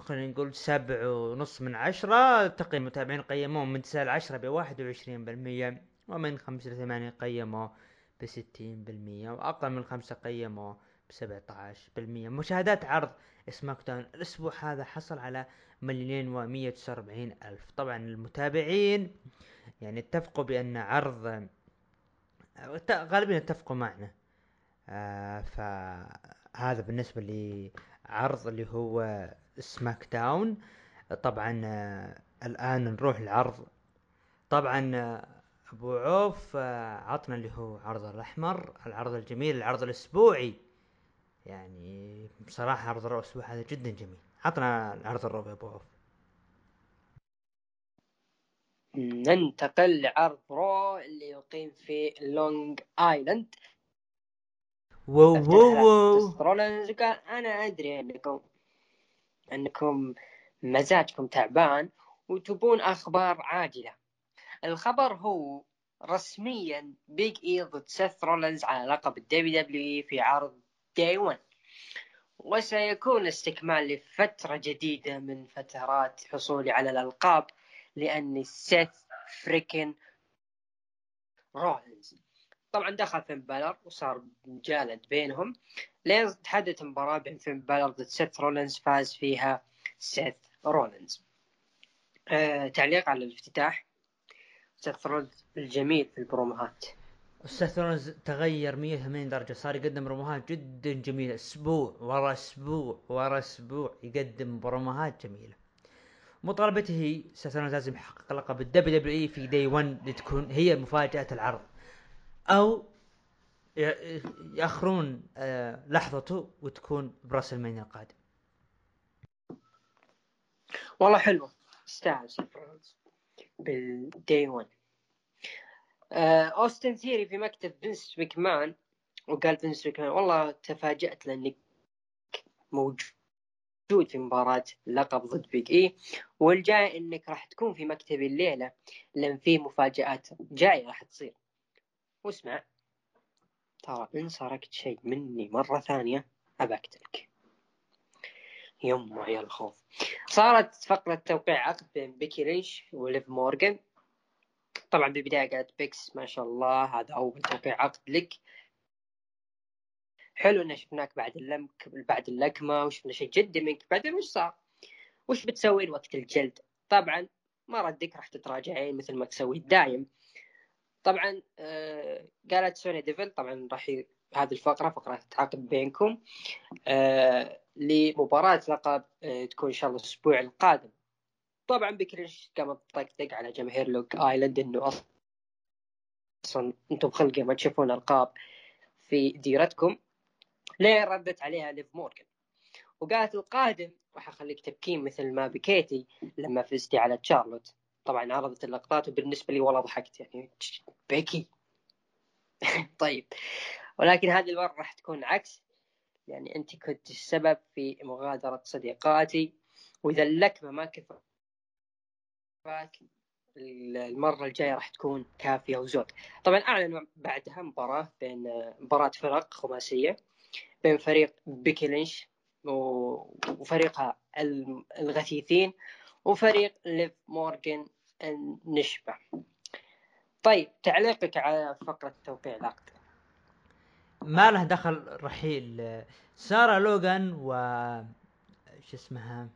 خلينا نقول سبع ونص من عشرة تقييم المتابعين قيموه من تسعة لعشرة بواحد وعشرين بالمية ومن خمسة لثمانية قيموه بستين بالمية وأقل من خمسة قيموه بسبعة عشر بالمية. مشاهدات عرض سماك داون الأسبوع هذا حصل على مليونين ومية وتسعة وأربعين ألف. طبعا المتابعين يعني اتفقوا بأن عرض غالبا اتفقوا معنا. آه فهذا بالنسبة لعرض اللي هو سماك داون طبعا آه الآن نروح العرض طبعا آه أبو عوف آه عطنا اللي هو عرض الأحمر العرض الجميل العرض الأسبوعي. يعني بصراحة عرض الأسبوع هذا جدا جميل. عطنا العرض الربع أبو عوف. ننتقل لعرض Raw اللي يقيم في لونج آيلاند. wow wow رولنز قال أنا أدري أنكم أنكم مزاجكم تعبان وتبون أخبار عاجلة. الخبر هو رسميا Big E ضد سيث رولنز على لقب ال WWE في عرض Day 1 وسيكون استكمال لفترة جديدة من فترات حصولي على الألقاب لأني سيث freakin' رولنز طبعا دخل فين بالر وصار مجالد بينهم. لين تحدث المباراة بين فين بالر ضد سيث رولينز فاز فيها سيث رولينز. آه تعليق على الافتتاح. سيث رولينز الجميل في البروموهات. سيث رولنز تغير 180 درجة صار يقدم بروموهات جدا جميلة. أسبوع ورا أسبوع ورا أسبوع يقدم بروموهات جميلة. مطالبته هي رولنز لازم يحقق لقب الدبليو دبليو إي في دي 1 لتكون هي مفاجأة العرض. أو يأخرون آه، لحظته وتكون برسلمانيا القادم والله حلوة. تستاهل سيث رولينز بال Day 1 آه، أوستن ثيوري في مكتب فينس مكمان وقال فينس مكمان والله تفاجأت لأنك موجود في مباراة لقب ضد بيج اي والجاي إنك راح تكون في مكتبي الليلة لأن في مفاجآت جاية راح تصير. واسمع. ترى إن سرقت شيء مني مرة ثانية بقتلك يمه يا الخوف. صارت فقرة توقيع عقد بين بيكي لينش وليف مورغان. طبعا بالبداية قالت بيكي ما شاء الله هذا أول توقيع عقد لك. حلو ان شفناك بعد اللمك بعد اللكمة وشفنا شيء جدا منك. بعدين وش صار؟ وش بتسوين وقت الجد؟ طبعا ما ردك راح تتراجعين مثل ما تسوي دايم طبعا آه قالت سونيا ديفيل طبعا راح ي... هذه الفقرة فقرة عقد بينكم آه لمباراة لقب آه تكون إن شاء الله الأسبوع القادم. طبعا بيكي لينش قامت تطقطق على جماهير لونغ آيلاند إنه أصلا أنتم خلقه ما تشوفون ألقاب في ديرتكم. ليه ردت عليها ليف مورغان؟ وقالت القادم راح أخليك تبكين مثل ما بكيتي لما فزتي على تشارلوت. طبعا عرضت اللقطات وبالنسبة لي والله ضحكت يعني. بيكي طيب. ولكن هذه المره راح تكون عكس. يعني أنت كنت السبب في مغادرة صديقاتي. وإذا اللكمة ما كفت المرة الجاية راح تكون كافية وزود. طبعا أعلنوا بعدها مباراة بين مباراة فرق خماسية بين فريق بيكي لينش وفريقها الغثيثين وفريق ليف مورغان النشبة. طيب تعليقك على فقرة توقيع العقد. ما له دخل رحيل. سارة لوغان و شو اسمها؟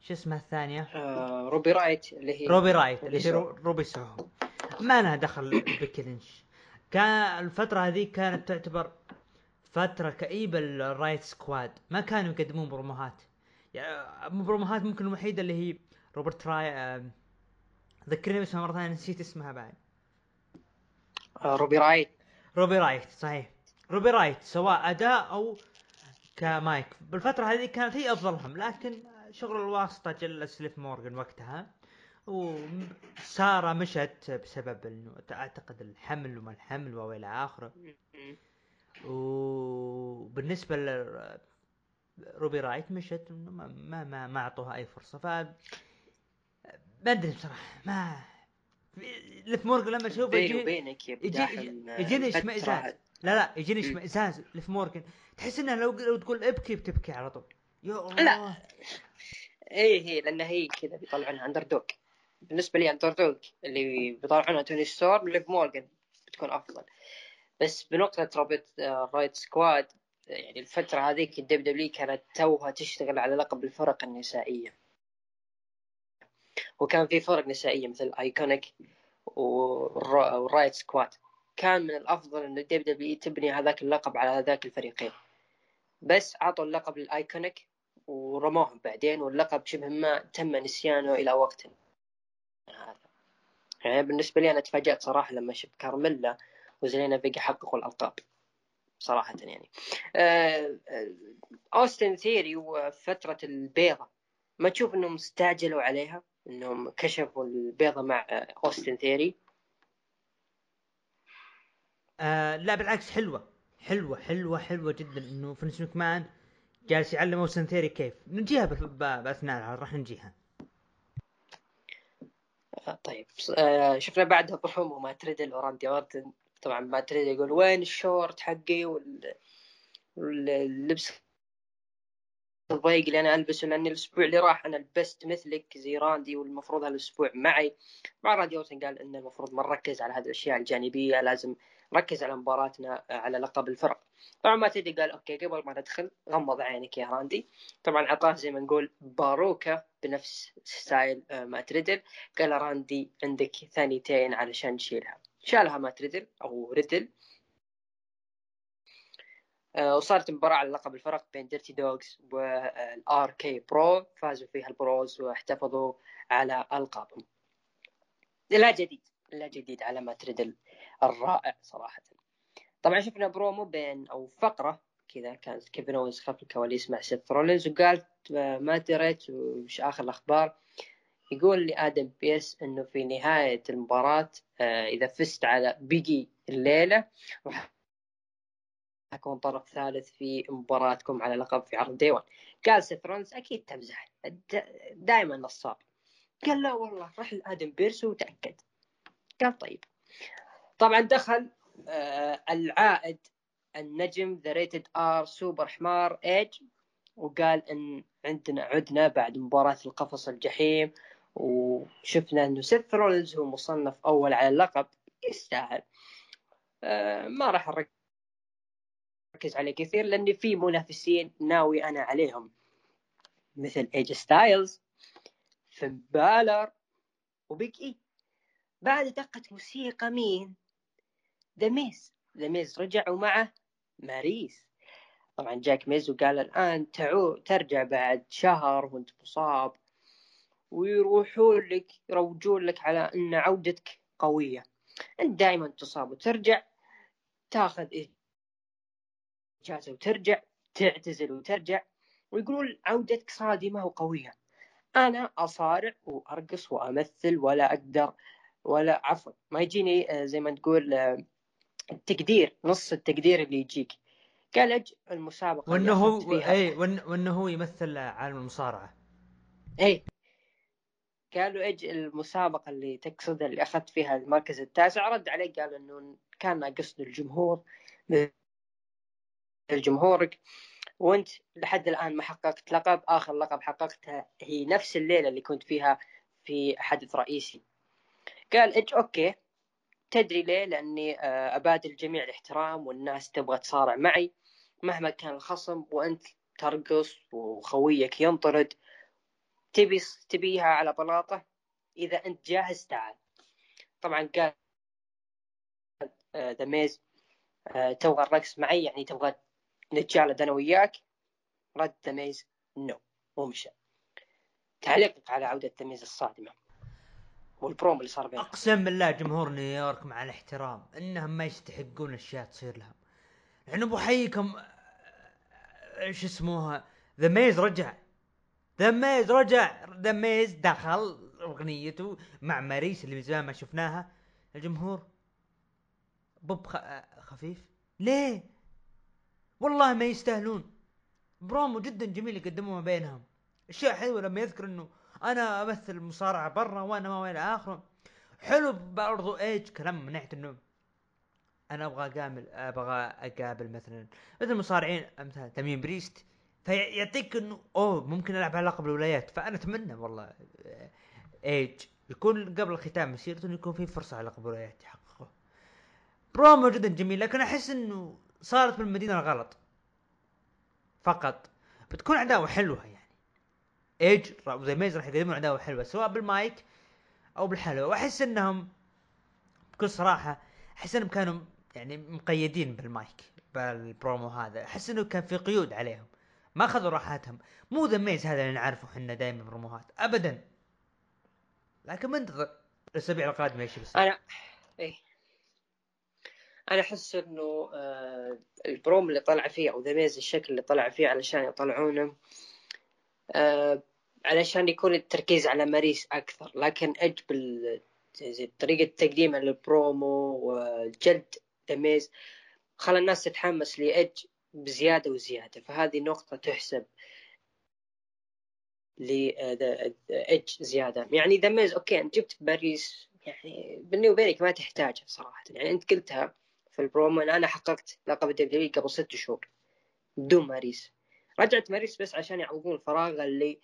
شو اسمها الثانية؟ آه روبي رايوت اللي هي روبي رايوت اللي هي روبي سوهو. ما لها دخل بيكي لينش كان الفترة هذه كانت تعتبر فترة كئيبة للرايوت سكواد. ما كانوا يقدمون بروموهات. يعني بروموهات ممكن الوحيدة اللي هي روبي رايوت ذكرني اسمها مرة ثانية نسيت اسمها بعد. آه روبي رايوت. روبي رايوت صحيح. روبي رايوت سواء أداء أو كمايك. بالفترة هذه كانت هي أفضلهم لكن شغل الواسطة جلس ليف مورغان وقتها وسارة مشت بسبب إنه اعتقد الحمل وما الحمل وإلى آخره. وبالنسبة ل روبي رايوت مشت ما ما ما, ما أعطوها أي فرصة. ف ما ادري بصراحة. ما ليف مورغان لما أشوفه بيني وبينك يجي يجيني اشمئزاز لا لا يجيني اشمئزاز ليف مورغان. تحس انها لو لو تقول ابكي بتبكي على طول. يا الله. لا اي هي لأن هي كذا بيطلعونها underdog بالنسبة لي underdog اللي بيطلعونها توني ستورم ليف مورجان بتكون أفضل. بس بنقطة رايوت سكواد يعني الفترة هذيك ال WWE كانت توها تشتغل على لقب الفرق النسائية. وكان في فرق نسائية مثل ايكونيكس ورايوت سكواد كان من الأفضل انه ال WWE تبني هذاك اللقب على هذاك الفريقين. بس عطوا اللقب للايكونيكس ورموهم بعدين واللقب شبه ما تم نسيانه إلى وقتنا هذا يعني بالنسبة لي أنا تفاجأت صراحة لما شفت كارميلا وزيلينا فيغا حققوا الألقاب. صراحة يعني. اوستن ثيوري وفترة البيضة. ما تشوف إنهم استعجلوا عليها؟ إنهم كشفوا البيضة مع أوستن ثيوري آه لا بالعكس حلوة. حلوة حلوة حلوة جدا. إنه فينس ماكمان جالس يعلم اوستن ثيوري كيف. نجيها باثناء راح نجيها. طيب. آه شفنا بعدها برومو مات ريدل وراندي أورتن. طبعا مات ريدل يقول وين الشورت حقي وال... واللبس الضيق اللي أنا ألبسه لأن الأسبوع اللي راح أنا لبست مثلك زي راندي والمفروض هالأسبوع معي. مع راندي أورتن قال ان المفروض ما نركز على هذه الاشياء الجانبية لازم نركز على مباراتنا على لقب الفرق. طبعا مات ريدل قال okay قبل ما ندخل غمض عينك يا راندي. طبعا اعطاه زي ما نقول باروكة بنفس style مات ريدل. قال راندي عندك ثانيتين علشان نشيلها شالها مات ريدل أو ريدل. آه، وصارت مباراة على لقب الفرق بين ديرتي دوغز وال RK-Bro فازوا فيها ال Bros واحتفظوا على ألقابهم. لا جديد لا جديد على مات ريدل الرائع صراحة. طبعا شفنا برومو بين أو فقرة كذا كانت كيفن أوينز خلف الكواليس مع سيث رولينز وقال ما دريت وش آخر الأخبار. يقول لي آدم بيرس إنه في نهاية المباراة آه، إذا فزت على بيج إي الليلة راح أكون طرف ثالث في مباراتكم على لقب في عرض Day 1. قال سيث رولينز أكيد تمزح. دائما نصاب. قال لا والله روح لآدم بيرس وتأكد. قال طيب. طبعا دخل آه العائد النجم the Rated R Superstar ايج وقال إن عندنا عدنا بعد مباراة القفص الجحيم وشفنا إنه سيث هو مصنف أول على اللقب. يستاهل. آه ما راح اركز عليه كثير لأن في منافسين ناوي أنا عليهم. مثل اي جي ستايلز فين بالر وبيج اي بعد دقة موسيقى مين؟ ذا ميز ذا ميز رجع ومعه ماريس طبعا جاك ميز وقال الآن تعو ترجع بعد شهر وأنت مصاب. ويروحون لك يروجون لك على إن عودتك قوية. أنت دائما تصاب وترجع تاخذ اجازة وترجع تعتزل وترجع ويقولون عودتك صادمة وقوية. أنا أصارع وأرقص وأمثل ولا أقدر ولا عفوا ما يجيني آه، زي ما تقول آه، التقدير نص التقدير اللي يجيك. قال المسابقة وإنه هو إي وإنه هو يمثل عالم المصارعة. إي. قالوا أج المسابقة اللي تقصد اللي أخذت فيها المركز التاسع رد عليه قال إنه كان قصد الجمهور. جمهورك وانت لحد الآن ما حققت لقب آخر لقب حققتها هي نفس الليلة اللي كنت فيها في حدث رئيسي. قال إيدج okay تدري ليه؟ لأني آه، أبادل جميع الاحترام والناس تبغى تصارع معي. مهما كان الخصم وأنت ترقص وخويك ينطرد تبي تبيها على بلاطة. إذا أنت جاهز تعال. طبعا قال ذا ميز آه، تبغى الرقص معي يعني تبغى نتجالد أنا وياك. رد ذا ميز no ومشى تعليقك على عودة ذا ميز الصادمة. والبروم اللي صار بينهم. أقسم بالله جمهور نيويورك مع الاحترام إنهم ما يستحقون أشياء تصير لهم. لأنه أبو حيكم إيش اسموها ذا ميز رجع. ذا ميز رجع. ذا ميز دخل أغنيته مع ماريس اللي من زمان ما شفناها. الجمهور بوب خفيف. ليه؟ والله ما يستاهلون. برومو جدا جميل يقدموه بينهم. أشياء حلوة لما يذكر إنه أنا أمثل مصارعه برا وأنا ما إلى آخره. حلو برضو إيدج كلام من ناحيه إنه أنا أبغى اقابل أبغى أقابل مثلا مثل المصارعين أمثال داميان بريست. فيعطيك إنه أوه ممكن ألعب على لقب الولايات. فأنا أتمنى والله إيدج يكون قبل ختام مسيرته يكون في فرصة على لقب الولايات يحققه. برومو جدا جميل لكن أحس إنه صارت بالمدينة الغلط. فقط. بتكون عداوه حلوة يعني. إيدج وذا ميز راح يقدمون عداوه حلوة سواء بالمايك أو بالحلوة. وأحس إنهم بكل صراحة أحس إنهم كانوا يعني مقيدين بال mic بال promo هذا. أحس إنه كان في قيود عليهم. ما أخذوا راحتهم. مو ذا ميز هذا اللي نعرفه إحنا دائما بروموهات. ابدا. لكن منتظر الأسابيع القادمة إيش بيصير. أنا إيه. أنا أحس إنه آه البروم اللي طلع فيه أو ذا ميز الشكل اللي طلع فيه علشان يطلعونه آه علشان يكون التركيز على ماريس أكثر لكن إيدج بال طريقة تقديمه للبرومو وجلد ذا ميز خلى الناس تتحمس لإيدج بزيادة وزيادة فهذه نقطة تحسب لإيدج زيادة. يعني ذا ميز okay أنت جبت ماريس يعني بيني وبينك ما تحتاجها صراحة يعني أنت قلتها في البرومو. أن أنا حققت لقب الدبليو قبل ست شهور. بدون ماريس. رجعت ماريس بس عشان يعوضون الفراغ اللي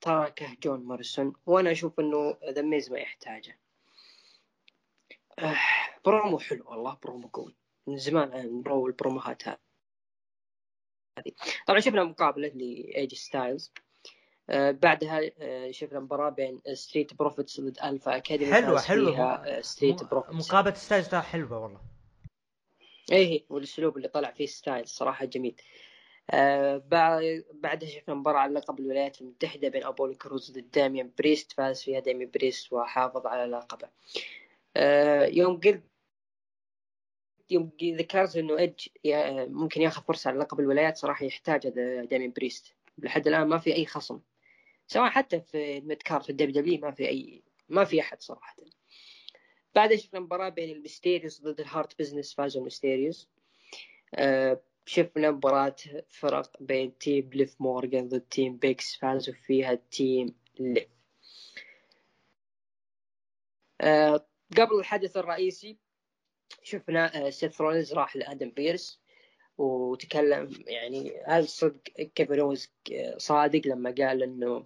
تركه جون موريسون وأنا أشوف إنه ذا ميز ما يحتاجه. آه برومو حلو والله برومو قوي. من زمان عن برو البروموهات هذه. طبعا شفنا مقابلة لاي جي ستايلز آه بعدها آه شفنا مباراة بين ستريت بروفيتس ضد الفا اكاديمي حلوة حلوة. ستريت بروفيتس مقابلة ستايلز حلوة والله. إيه والأسلوب اللي طلع فيه ستايل صراحة جميل. آه بعدها شفنا مباراة على لقب الولايات المتحدة بين أبولو كروز ضد داميان بريست فاز فيها داميان بريست وحافظ على لقبه. آه يوم قلت يوم ذكرت إنه إيدج ممكن ياخذ فرصة على لقب الولايات صراحة يحتاج هذا داميان بريست. لحد الآن ما في أي خصم. سواء حتى في ال mid card في الدبليو دبليو ما في اي ما في أحد صراحة. بعدها شفنا مباراة بين الميستيريوس ضد الهارت بزنس فازوا الميستيريوس آه شفنا مباراة فرق بين team ليف مورغان ضد team بيكي فازوا فيها team ليف. آه قبل الحدث الرئيسي شفنا آه، سيث رولينز راح لآدم بيرس وتكلم يعني هل صدق كيفن اوز صادق لما قال إنه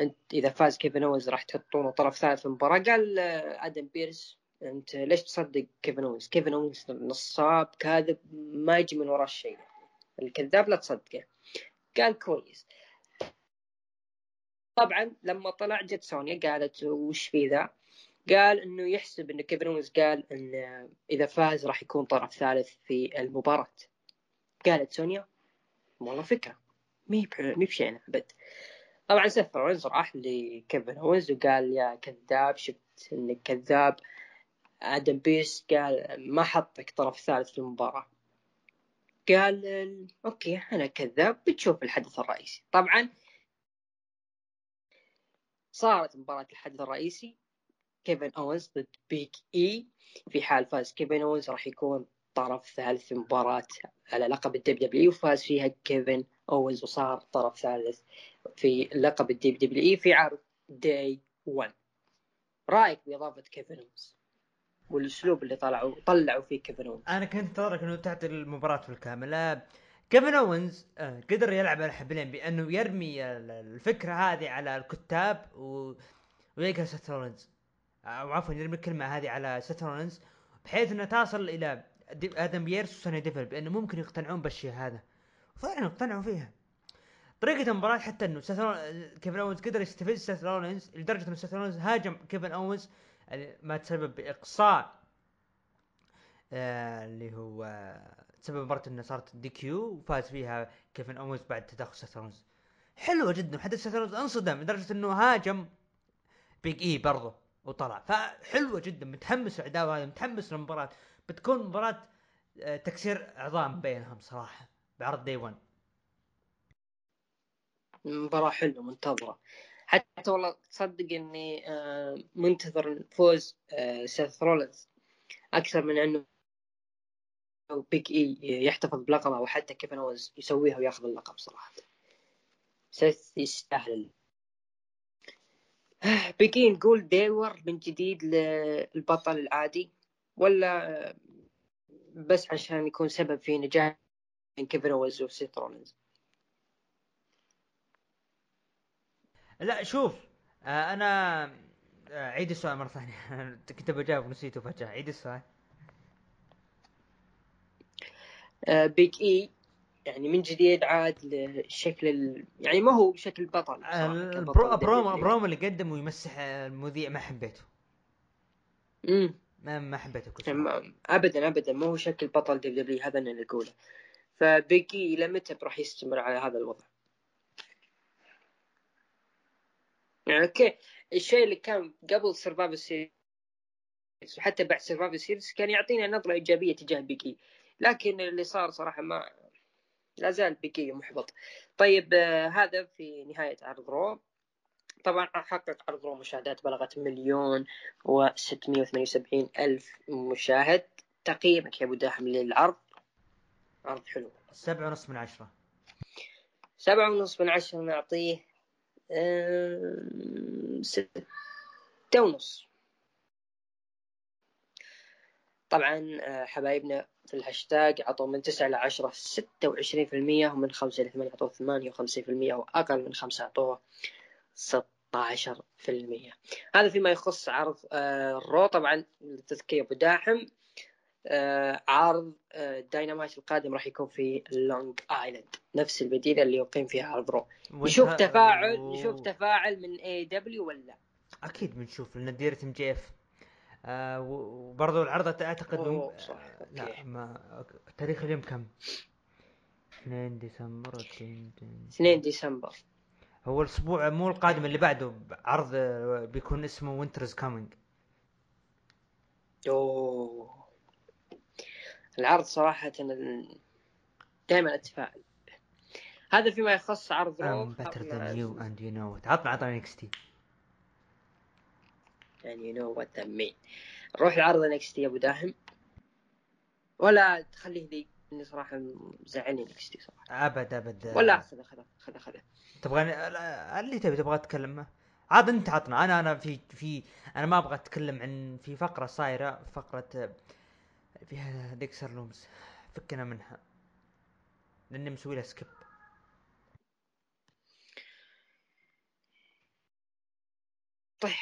أنت إذا فاز كيفن اونز راح تحطونه طرف ثالث في المباراة؟ قال آدم بيرس أنت ليش تصدق كيفن اونز كيفن اونز نصاب كاذب ما يجي من وراه شيء. الكذاب لا تصدقه. قال كويس. طبعا لما طلع جت سونيا قالت وش في ذا؟ قال إنه يحسب انه كيفن اونز قال إن إذا فاز راح يكون طرف ثالث في المباراة. قالت سونيا والله فكرة مي مي أبد. طبعا سيث رولينز راح لكيفن اونز وقال يا كذاب شفت انك كذاب آدم بيرس قال ما حطك طرف ثالث في المباراة. قال okay أنا كذاب بتشوف الحدث الرئيسي. طبعا صارت مباراة الحدث الرئيسي. كيفن اونز ضد بيج إي. في حال فاز كيفن اونز راح يكون طرف ثالث في مباراة على لقب الدبليو دبليو وفاز فيها كيفن اونز وصار طرف ثالث في لقب الدبليو دبليو في عرض داي 1 رأيك بإضافة كيفن اونز والأسلوب اللي طلعوا طلعوا فيه كيفن اونز أنا كنت انتظرك إنه تعطي المباراة بالكامل كيفن اونز قدر يلعب على حبلين بأنه يرمي الفكرة هذه على الكتاب و... ويقهر سيث رولينز أو عفوا يرمي الكلمة هذه على سترونز بحيث انها تصل إلى آدم بيرس وسوني ديفل بأنه ممكن يقتنعون بالشيء هذا. وفعلا اقتنعوا فيها. طريقة المباراة حتى إنه كيفن اونز قدر يستفز سيث لدرجة إنه سيث هاجم كيفن اونز ما تسبب بإقصاء آه اللي هو تسبب مباراة إنه صارت DQ وفاز فيها كيفن اونز بعد تدخل سيث رولينز حلوة جدا حتى سيث رولينز انصدم لدرجة إنه هاجم بيج إي برضه وطلع. فحلوة جدا متحمس العداوه هذه متحمس للمباراة. بتكون مباراة آه، تكسير عظام بينهم صراحة بعرض Day 1 مباراة حلوة منتظرة. حتى والله تصدق إني آه، منتظر فوز آه، سيث رولنز أكثر من إنه بيج إي يحتفظ بلقبه أو حتى كيفن اونز يسويها وياخذ اللقب صراحة. سيث يستاهل. بقي نقول ديور من جديد للبطل العادي ولا بس عشان يكون سبب في نجاح كيفن اونز وسيث رولينز؟ لا شوف آه، أنا آه، عيد السؤال مرة ثانية. كنت بجاوب نسيته فجاه عيد السؤال بيج إي يعني من جديد عاد لشكل ال... يعني ما هو شكل بطل ال pro promo promo اللي قدم ويمسح المذيع ما حبيته. امم ما ما حبيته يعني ابدا ابدا ما هو شكل بطل دبليو هذا اللي نقوله فبيج إي إلى متى راح يستمر على هذا الوضع؟ يعني okay. الشيء اللي كان قبل Survivor Series وحتى بعد Survivor Series كان يعطينا نظرة إيجابية تجاه بيج إي لكن اللي صار صراحة ما لا زال بيج إي محبط. طيب آه هذا في نهاية عرض Raw طبعا حقق عرض Raw مشاهدات بلغت مليون و وسبعين ألف مشاهد. تقييمك يا أبو داحم للعرض. عرض حلو. سبعة ونص من عشرة. سبعة ونص من عشرة نعطيه ستة ونص. طبعا آه، حبايبنا في الهاشتاج عطوا من 9 إلى 10 26% ومن 5 إلى 8 عطوه 58% وأقل من 5 عطوه 16% هذا فيما يخص عرض ال Raw. آه، طبعا للتذكير بداحم عرض آه داينامايت القادم راح يكون في لونج ايلاند نفس المدينة اللي يقيم فيها عرض Raw. نشوف تفاعل نشوف تفاعل من AEW ولا أكيد بنشوف لأن ديرة MJF. آه وبرضه العرض أعتقد أوه صح لا ما تاريخ اليوم كم؟ 2 ديسمبر 2 ديسمبر. هو الأسبوع مو القادم اللي بعده عرض بيكون اسمه Winter Is Coming أوه. العرض صراحة دائما اتفائل هذا فيما يخص عرض Raw better than you and you know it عطنا عطنا NXT and you know what that mean. نروح لعرض NXT يا أبو داحم. ولا تخليه لي إني صراحة مزعلني NXT صراحة. أبد أبد. ولا خذ خذ خذ خذ. تبغى اللي تبي تبغى تتكلم عاد أنت عطنا. أنا أنا في في أنا ما أبغى أتكلم عن في فقرة صايرة فقرة فيها ديكستر لوميس. فكنا منها. لأني مسوي لها skip طيب.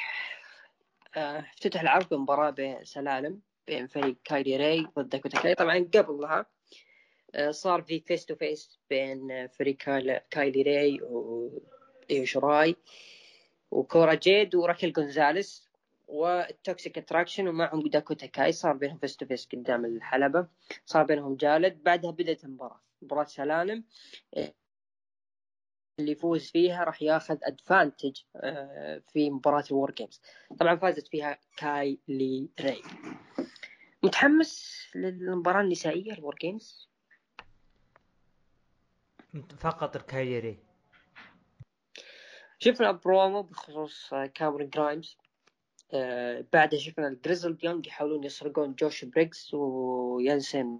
آه، افتتح العرض بمباراة بين سلالم بين فريق كايلي راي ضد داكوتا كاي طبعا قبلها آه، صار في face to face بين فريق كايلي راي وايو شراي وكورا جيد وراكيل جونزاليس وال Toxic Attraction ومعهم داكوتا كاي صار بينهم face to face قدام الحلبة. صار بينهم جدال. بعدها بدأت المباراة. مباراة سلالم. اللي يفوز فيها راح ياخذ advantage آه، في مباراة ال WarGames. طبعا فازت فيها كاي لي ري. متحمس للمباراة النسائية ال WarGames؟ فقط الكايلي ري. شفنا برومو بخصوص كاميرون جرايمز. آه بعدها شفنا ال Grizzled Young يحاولون يسرقون جوش بريجز وجينسن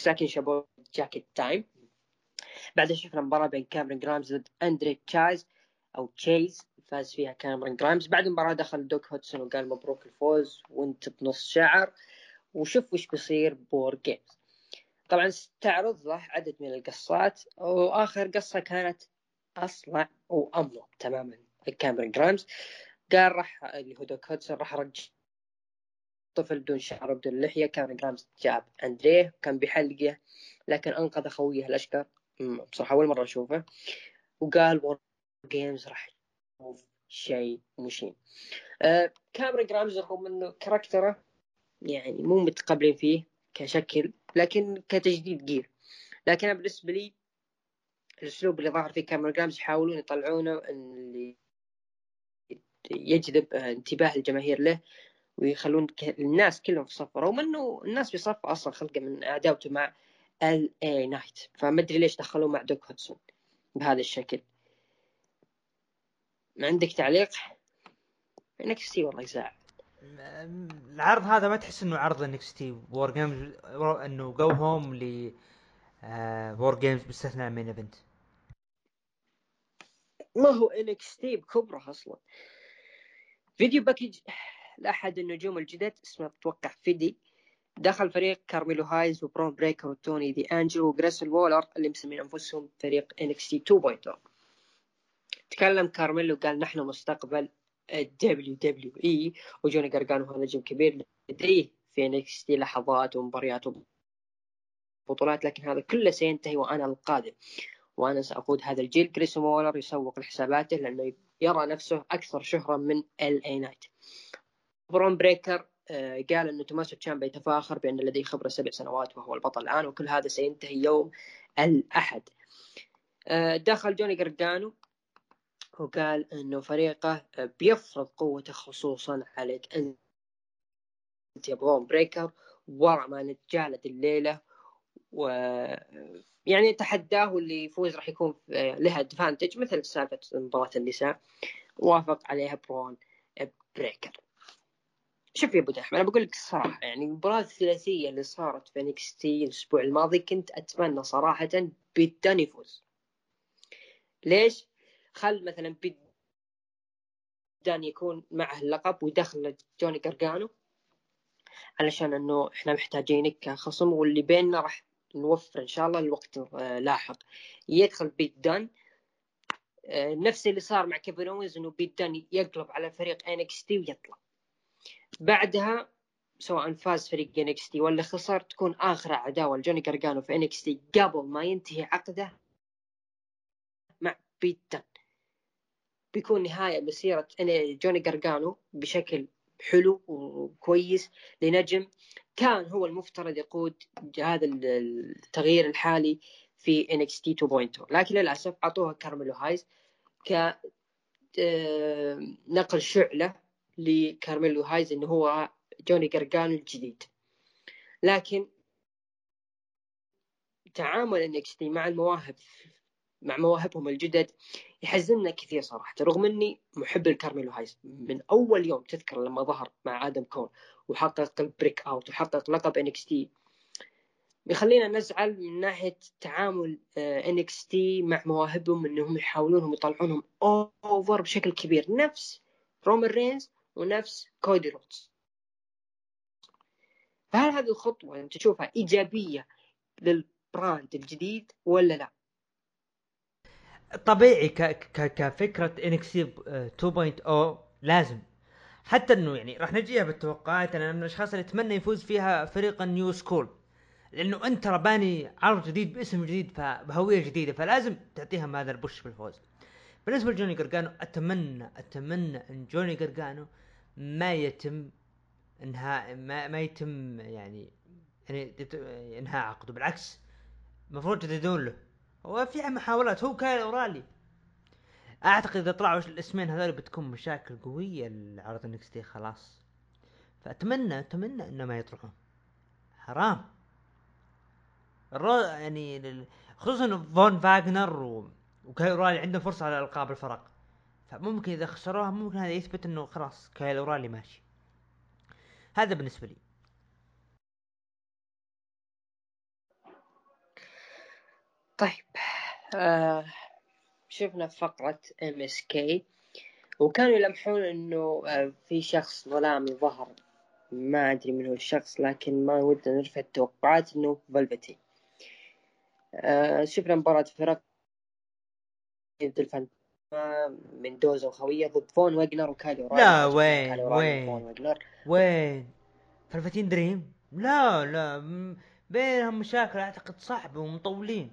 لكن شافوا Jacket Time. بعدها شفنا مباراة بين كاميرون جرايمز ضد اندري تشايز أو تشيز فاز فيها كاميرون جرايمز بعد المباراة دخل دوك هودسون وقال مبروك الفوز وانت بنص شعر. وشوف وش بيصير ب WarGames طبعا استعرض له عدد من القصات وآخر قصة كانت أصلع وامضى تماما كاميرون جرايمز قال راح اللي هو دوك هودسون راح ارجع طفل بدون شعر بدون لحية كاميرون جرايمز جاب أندريه كان بيحلقه لكن أنقذ خويه الأشقر. بصراحة أول مرة أشوفه. وقال WarGames راح يشوف شيء مشين. آه كاميرون جرايمز رغم إنه character ه يعني مو متقبلين فيه كشكل لكن كتجديد جير لكن بالنسبة لي الأسلوب اللي ظهر فيه كاميرون جرايمز يحاولون يطلعونه اللي يجذب انتباه الجماهير له ويخلون الناس كلهم في صف رغم إنه الناس في صف أصلا خلفه من عداوته مع ال اي نايت فما أدري ليش دخلوه مع دوك هودسون بهذا الشكل. ما عندك تعليق؟ NXT والله يزعل. العرض هذا ما تحس إنه عرض NXT WarGames إنه go home ل WarGames باستثناء ال main event ما هو NXT بكبره أصلا. video package لأحد النجوم الجدد اسمه أتوقع فيدي. دخل فريق كارميلو هايز وبرون بريكر وتوني دي أنجلو وجريسون وولر اللي مسمين أنفسهم فريق تي 2.0 تكلم كارميلو قال نحن مستقبل ال WWE وجوني قرقانو هو نجم كبير لديه في NXT لحظات ومباريات بطولات لكن هذا كله سينتهي وأنا القادم. وأنا سأقود هذا الجيل. جريسون وولر يسوق لحساباته لأنه يرى نفسه أكثر شهره من ال اي نايت برون بريكر آه، قال إنه توماسو تشامبا يتفاخر بأن لديه خبرة سبع سنوات وهو البطل الآن وكل هذا سينتهي يوم الأحد. آه، دخل جوني قرقانو وقال إنه فريقه بيفرض قوته خصوصا عليك انت يا برون بريكر ورا ما نتجالد الليلة و يعني تحداه واللي يفوز راح يكون له advantage مثل سالفة مباراة النساء. وافق عليها برون بريكر. شوف يا أبو دحم أنا بقول لك الصراحه يعني المباراة الثلاثية اللي صارت في NXT الأسبوع الماضي كنت أتمنى صراحة بيت دان يفوز. ليش؟ خل مثلا بيت دان يكون معه اللقب ويدخل جوني قرقانو علشان إنه إحنا محتاجينك كخصم واللي بيننا راح نوفر إن شاء الله الوقت آه، لاحق. يدخل بيت دان. آه، نفس اللي صار مع كيفن اوينز إنه بيت دان يقلب على فريق NXT ويطلع. بعدها سواء فاز فريق NXT ولا خسر تكون آخر عداوة لجوني جرجانو في NXT قبل ما ينتهي عقده مع بيت بيكون نهاية مسيرة جوني جرجانو بشكل حلو وكويس لنجم كان هو المفترض يقود هذا التغيير الحالي في NXT 2.0 لكن للأسف أعطوها كارميلو هايز ك آه، نقل شعلة لكارميلو هايز إنه هو جوني جرجانو الجديد. لكن تعامل NXT مع المواهب مع مواهبهم الجدد يحزننا كثير صراحة. رغم إني محب لكارميلو هايز من أول يوم تذكر لما ظهر مع آدم كول. وحقق ال breakout وحقق لقب NXT يخلينا نزعل من ناحية تعامل NXT مع مواهبهم إنهم يحاولونهم يطلعونهم over بشكل كبير. نفس رومان رينز ونفس كودي رودز فهل هذه الخطوة أنت تشوفها إيجابية لل brand الجديد ولا لا؟ طبيعي ك... ك... كفكرة NXT 2.0 لازم حتى إنه يعني راح نجيها بالتوقعات أنا من الأشخاص اللي أتمنى يفوز فيها فريق ال new school. لأنه أنت رباني عرض جديد باسم جديد بهويه جديدة فلازم تعطيهم هذا ال push بالفوز بالنسبة لجوني قرقانو أتمنى أتمنى إن جوني قرقانو ما يتم إنهاء ما, ما يتم يعني يعني إنهاء عقده. بالعكس المفروض تجددون له. هو في محاولات هو كايل أورايلي. أعتقد إذا طلعوا الاسمين هذول بتكون مشاكل قوية لعرض NXT خلاص. فأتمنى أتمنى إنه ما يطلعون. حرام. الرو يعني خصوصا فون فاغنر و... وكايل أورايلي عندهم فرصة على ألقاب الفرق. فممكن إذا خسروها ممكن هذا يثبت إنه خلاص كايل أورايلي ماشي. هذا بالنسبة لي. طيب آه شفنا فقرة MSK وكانوا يلمحون إنه آه في شخص ظلامي ظهر. ما أدري من هو الشخص لكن ما ودنا نرفع التوقعات إنه فلفتين آه شفنا مباراة فرق ضد الفن من دوزا وخوية ضد فون ويجنر وكالي لا وين؟ وين؟ وين؟ فلفتين دريم؟ لا لا بينهم مشاكل أعتقد صعبة ومطولين.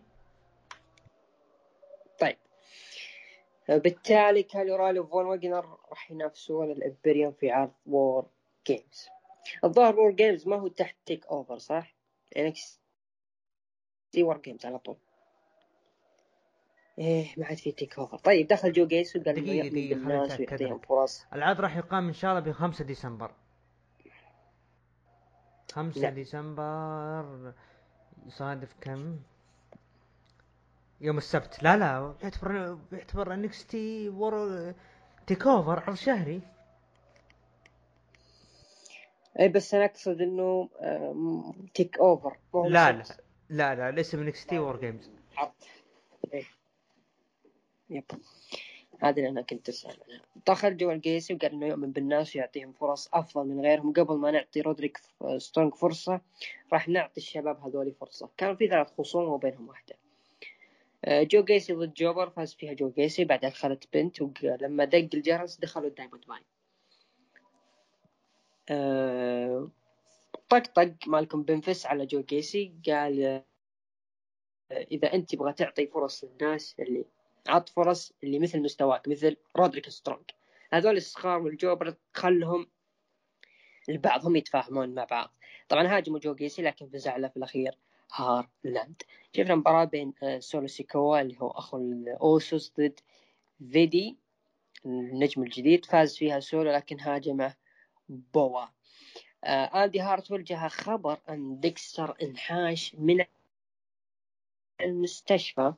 بالتالي كاليورالي وفون ويجنر راح ينافسون الإمبريوم في عرض وور جيمز الظاهر وور جيمز ما هو تحت تيك اوفر صح؟ NXT WarGames على طول. إيه ما عاد في TakeOver طيب دخل جو جيسي وقال دقيقة دقيقة الناس ويعطيهم فرص. العرض راح يقام إن شاء الله ب 5 ديسمبر 5 ديسمبر. يصادف كم؟ يوم السبت. لا لا يعتبر يعتبر NXT ور TakeOver عرض شهري. اي بس أنا أقصد إنه TakeOver لا لا لا لا ليس NXT WarGames عرض إيه. yep. هذا اللي أنا كنت اسال عنه دخل جو جيسي وقال إنه يؤمن بالناس ويعطيهم فرص أفضل من غيرهم. قبل ما نعطي رودريك سترونج فرصة راح نعطي الشباب هذول فرصة. كان في ثلاث خصوم وبينهم واحدة. جو جيسي ضد jobber فاز فيها جو جيسي بعدها دخلت بنت ولما دق الجرس دخلوا ال Diamond Mine. أه طقطق مالكم بنفس على جو جيسي قال أه إذا أنت تبغى تعطي فرص للناس اللي عط فرص اللي مثل مستواك مثل رودريك سترونج. هذول الصغار وال jobber خلهم البعضهم يتفاهمون مع بعض. طبعا هاجموا جو جيسي لكن فزع له في الأخير. هارلاند شفنا مباراة بين آه، سولو سيكوا اللي هو أخو الأوسوس ضد فيدي النجم الجديد فاز فيها سولو لكن هاجمه بوا. آه إندي هارتويل جاها خبر أن ديكستر انحاش من المستشفى.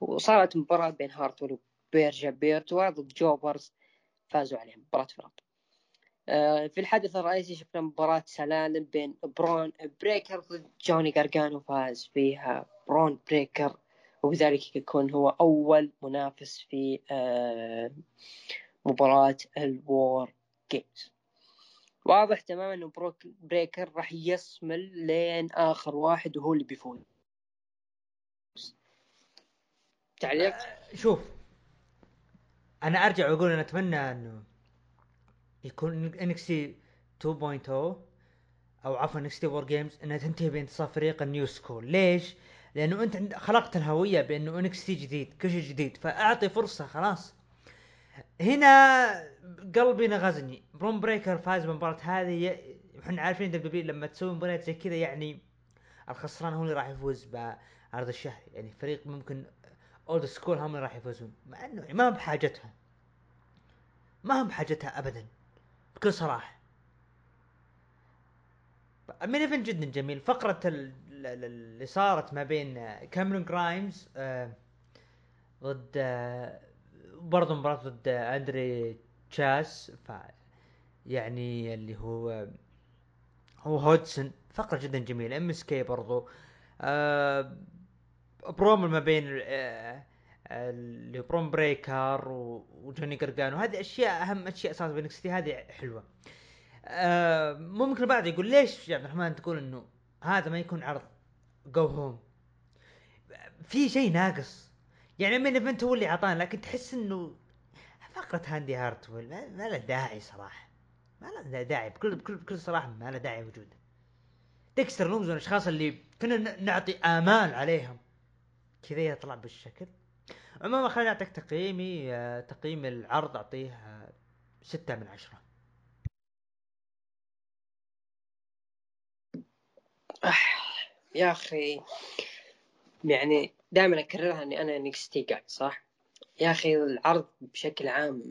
وصارت مباراة بين هارتول وبيرشيا بيروتا ضد jobbers فازوا عليهم مباراة فرق في الحدث الرئيسي شفنا مباراة سلالم بين برون بريكر ضد جوني جارجانو فاز فيها برون بريكر وبذلك يكون هو أول منافس في آه، مباراة ال WarGames. واضح تماما إنه برون بريكر راح يصمل لين آخر واحد وهو اللي بيفوز. تعليق؟ آه، شوف أنا أرجع وأقول أنا أتمنى إنه يكون NXT 2.0 أو عفوا NXT WarGames إنها تنتهي بانتصار فريق ال new school ليش؟ لأنه أنت خلقت الهوية ب NXT جديد كل شيء جديد فأعطي فرصة خلاص. هنا قلبي نغزني. برون بريكر فاز بالمباراة هذه. إحنا عارفين WWE لما تسوي مباريات زي كذا يعني الخسران هو اللي راح يفوز بعرض الشهر. يعني فريق ممكن old school هم اللي راح يفوزون. مع إنه يعني ما بحاجتها ما هم بحاجتها ابدا. بكل صراحة. main event جدا جميل؟ فقرة ال- ال- ال- اللي صارت ما بين كاميرون جرايمز آه، ضد آه، برضه مباراة ضد اندري تشيس ف يعني اللي هو هو هودسون فقرة جدا جميلة. MSK برضو. آه برومو ما بين آه اللي برون بريكر وجوني قارقانو هذه أشياء أهم أشياء صارت ب NXT هذه حلوة. آه ممكن البعض يقول ليش يا عبد الرحمن تقول إنه هذا ما يكون عرض؟ go home في شيء ناقص. يعني main event هو اللي أعطانا لكن تحس إنه فقرة إندي هارتويل ما, له داعي صراحة. ما له داعي. بكل بكل بكل صراحة ما له داعي وجوده ديكستر لومز من الاشخاص اللي كنا نعطي آمال عليهم. كذا يطلع بالشكل. عموما خليني أعطيك تقييمي آه، تقييم العرض أعطيه آه، ستة من عشرة يا أخي يعني دائما أكررها إن NXT قاعد صح؟ يا أخي العرض بشكل عام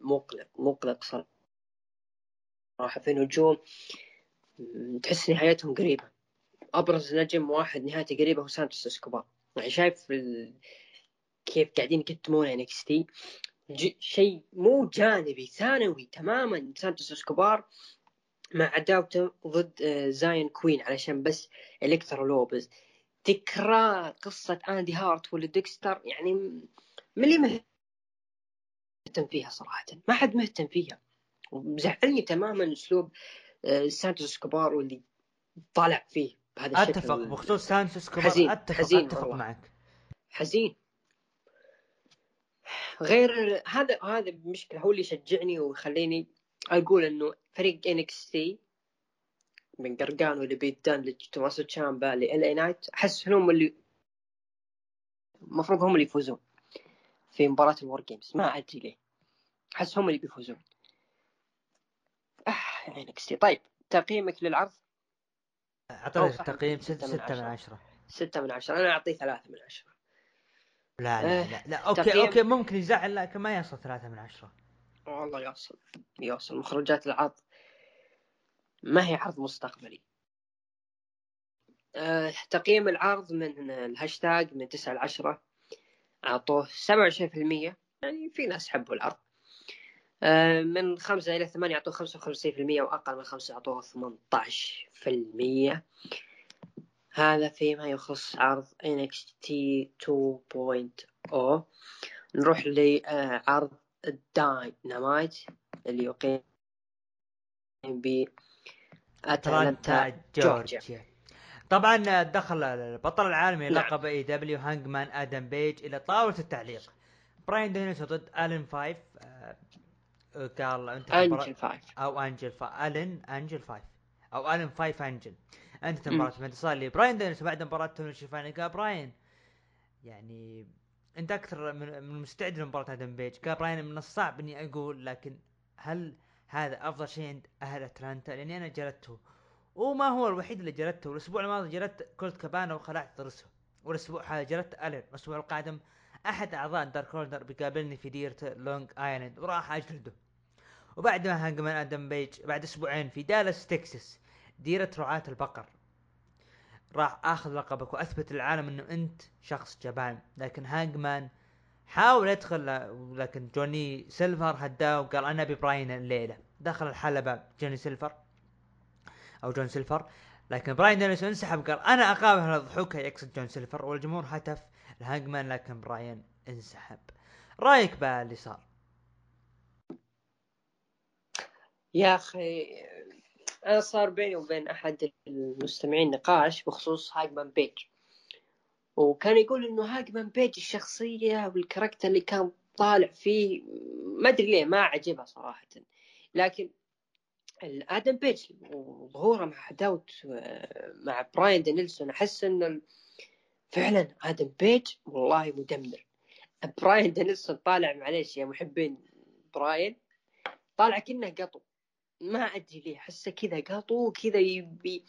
مقلق مقلق صراحة في نجوم تحس نهايتهم قريبة أبرز نجم واحد نهايته قريبه هو سانتوس إسكوبار يعني شايف. كيف قاعدين يكتمون NXT ج... شيء مو جانبي ثانوي تماما سانتوس اسكوبار مع عداوته ضد آه، زاين كوين علشان بس الكترا لوبيز تكرار قصة اندي هارتويل وديكستر يعني من اللي مهتم فيها صراحة. ما حد مهتم فيها. وزعلني تماما أسلوب آه، سانتوس اسكوبار واللي طالع فيه بهذا الشكل. اتفق بخصوص سانتوس اسكوبار حزين- أتفق حزين أتفق والله. معك. حزين. غير هذا هذا مشكلة هو اللي يشجعني ويخليني أقول إنه فريق NXT من قارقانو وإلى بيت دان لتوماسو تشامبا لإل إي نايت أحس إنهم اللي المفروض هم اللي يفوزون في مباراة ال WarGames ما أدري ليه أحس هم اللي بيفوزون. يا NXT. طيب تقييمك للعرض؟ اعطيني تقييم ستة ستة من ستة من عشرة. عشرة. ستة من عشرة. أنا أعطيه ثلاثة من عشرة. لا لا آه، لا, لا. okay تقييم- okay ممكن يزعل لكن ما يصل ثلاثة من عشرة. والله يوصل يوصل مخرجات العرض ما هي عرض مستقبلي. أه تقييم العرض من الهاشتاق من 9 ل 10 أعطوه 27% يعني في ناس حبوا العرض. أه من 5 إلى 8 أعطوه 55% وأقل من 5 أعطوه 18% هذا فيما يخص عرض NXT 2.0 نروح لعرض الداينامايت اللي أقيم ب أتلانتا جورجيا. طبعا دخل البطل العالمي نعم. لقب AEW هانجمان آدم بيج إلى طاولة التعليق. براين دانيلسون ضد ألين فايف آه، قال أنت أنجل فايف. أو أنجل فا ألين أنجل فايف. أو ألين فايف أنجل. انت مم. مباراة انتصار لبراين دينيس بعد مباراة توني شيفاني قال براين. يعني أنت أكثر من مستعد لمباراة آدم بيج قال براين من الصعب إني أقول لكن هل هذا أفضل شيء عند أهل أتلانتا؟ لأني أنا جلدته. وما هو الوحيد اللي جلدته. الأسبوع الماضي جلدت كولت كابانا وخلعت ضرسه والأسبوع هذا جلدت الين الأسبوع القادم أحد أعضاء دارك هولدر بيقابلني في ديرة لونج آيلاند. وراح أجلده. وبعد ما هانجمان آدم بيج بعد أسبوعين في دالاس تكساس. ديرة رعاة البقر. راح آخذ لقبك وأثبت للعالم إنه أنت شخص جبان. لكن هانجمان حاول يدخل لكن جوني سيلفر هداه وقال أنا أبي براين الليلة. دخل الحلبة جوني سيلفر أو جون سيلفر. لكن براين دانيلسون انسحب قال أنا أقابل هذا الضحوك يقصد جون سيلفر. والجمهور هتف الهانجمان لكن براين انسحب. رأيك باللي صار؟ يا أخي أنا صار بيني وبين أحد المستمعين نقاش بخصوص هاجمان بيج. وكان يقول إنه هاجمان بيج الشخصية وال character اللي كان طالع فيه ما أدري ليه ما عجبها صراحة. لكن آدم بيج وظهوره مع عداوت آه، مع براين دانيلسون أحس إنه فعلا آدم بيج والله مدمر. براين دانيلسون طالع معليش يا محبين براين طالع كأنه قطو. ما أدري ليه أحسه كذا قطو كذا يبي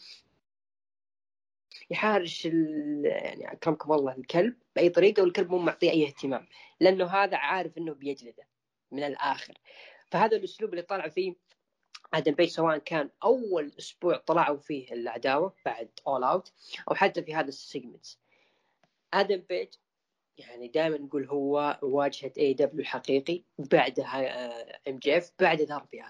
يحارش يعني اكرمكم الله الكلب بأي طريقة والكلب مو معطيه أي اهتمام لأنه هذا عارف إنه بيجلده من الآخر. فهذا الأسلوب اللي طلع فيه آدم بيج سواء كان أول أسبوع طلعوا فيه العداوة بعد أول آوت أو حتى في هذا السيجمنت. آدم بيج يعني دائما نقول هو واجهة اي دبليو الحقيقي بعدها ام جي اف بعد داربي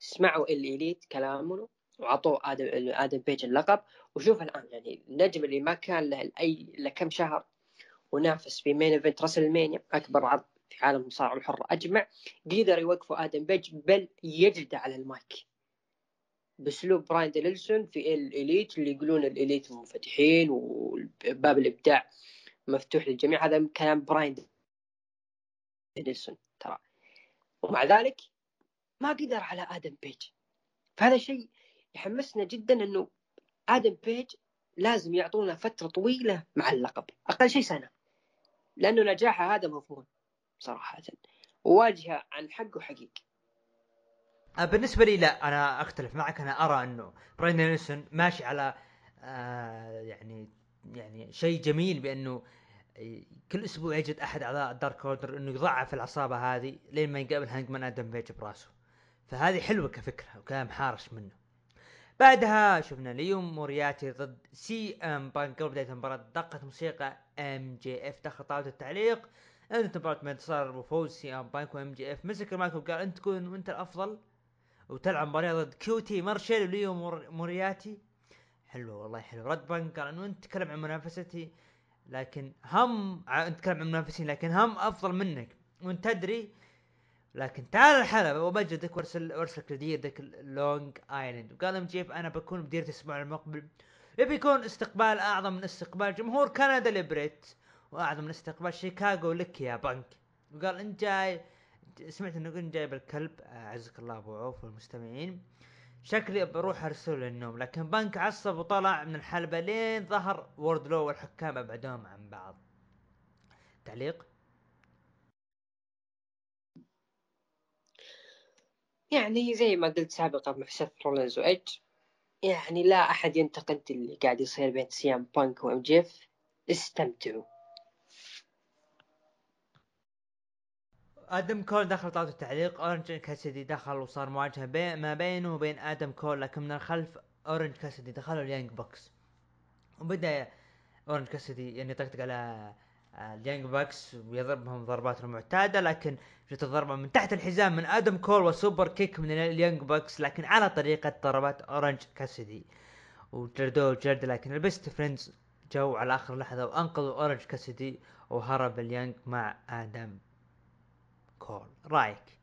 الن اسمعوا الاليت كلامه وعطوه آدم آدم بيج اللقب وشوف الآن. يعني النجم اللي ما كان له اي الا كم شهر ونافس في مين ايفنت راسل المانيا أكبر عرض في عالم المصارعه الحرة. أجمع قدر يوقفوا آدم بيج بل يجلده على المايك. بأسلوب براين دانيلسون في الإليت اللي يقولون الإليت منفتحين وباب الإبداع مفتوح للجميع. هذا كلام براين دانيلسون ترى. ومع ذلك ما قدر على آدم بيج. فهذا شيء يحمسنا جدا إنه آدم بيج لازم يعطونا فترة طويلة مع اللقب. أقل شيء سنة. لأنه نجاحه هذا مضمون صراحة. وواجهه عن حقه حقيقي. أه، بالنسبة لي لا أنا أختلف معك. أنا أرى إنه براين دانيلسون ماشي على آه يعني يعني شيء جميل بأنه كل أسبوع يجد أحد اعضاء الدارك اوردر إنه يضعف العصابة هذه لين ما يقابل هانجمان آدم بيج براسه. فهذه حلوة كفكرة وكلام حارش منه. بعدها شفنا لي مورياتي ضد سي إم بانك قبل بداية المباراة دقت موسيقى إم جي إف دخل طاولة التعليق. انت مباراة ما انتصار وفوز سي إم بانك وإم جي إف. مسك المايك وقال أنت تكون أنت الأفضل وتلعب مباراة ضد كيوتي مارشيل وليو مور... مورياتي. حلو والله حلو رد بانك قال إنه أنت تتكلم عن منافستي لكن هم أنت تتكلم عن منافسين لكن هم أفضل منك. وأنت تدري لكن تعال الحلبة وبجدك وارسل ارسلك لديرتك لونج ايلاند وقال ام جيف أنا بكون بديرة الأسبوع المقبل. يبي يكون استقبال أعظم من استقبال جمهور كندا لبريت وأعظم من استقبال شيكاغو لك يا بنك. وقال انت جاي سمعت إنه كنت جايب الكلب أعزك الله أبو عوف والمستمعين. شكلي بروح ارسله للنوم لكن بنك عصب وطلع من الحلبة لين ظهر وورد لو والحكام أبعدوهم عن بعض. تعليق. يعني زي ما قلت سابقا مع سيث رولينز وإدج يعني لا أحد ينتقد اللي قاعد يصير بين سي إم بانك وإم جي إف استمتعوا. آدم كول دخل طاولة التعليق أورنج كاسدي دخل وصار مواجهة بين ما بينه وبين آدم كول لكن من الخلف أورنج كاسدي دخلوا اليانج باكس. وبدأ أورنج كاسدي يعني يطقطق على اليانج باكس ويضربهم ضربات المعتادة لكن جت الضربة من تحت الحزام من آدم كول و super kick من اليانج باكس لكن على طريقة ضربات أورنج كاسدي وجردوه جرد لكن البيست فريندز جو على آخر لحظة وانقذوا أورنج كاسدي وهرب اليانج مع آدم كول. رأيك؟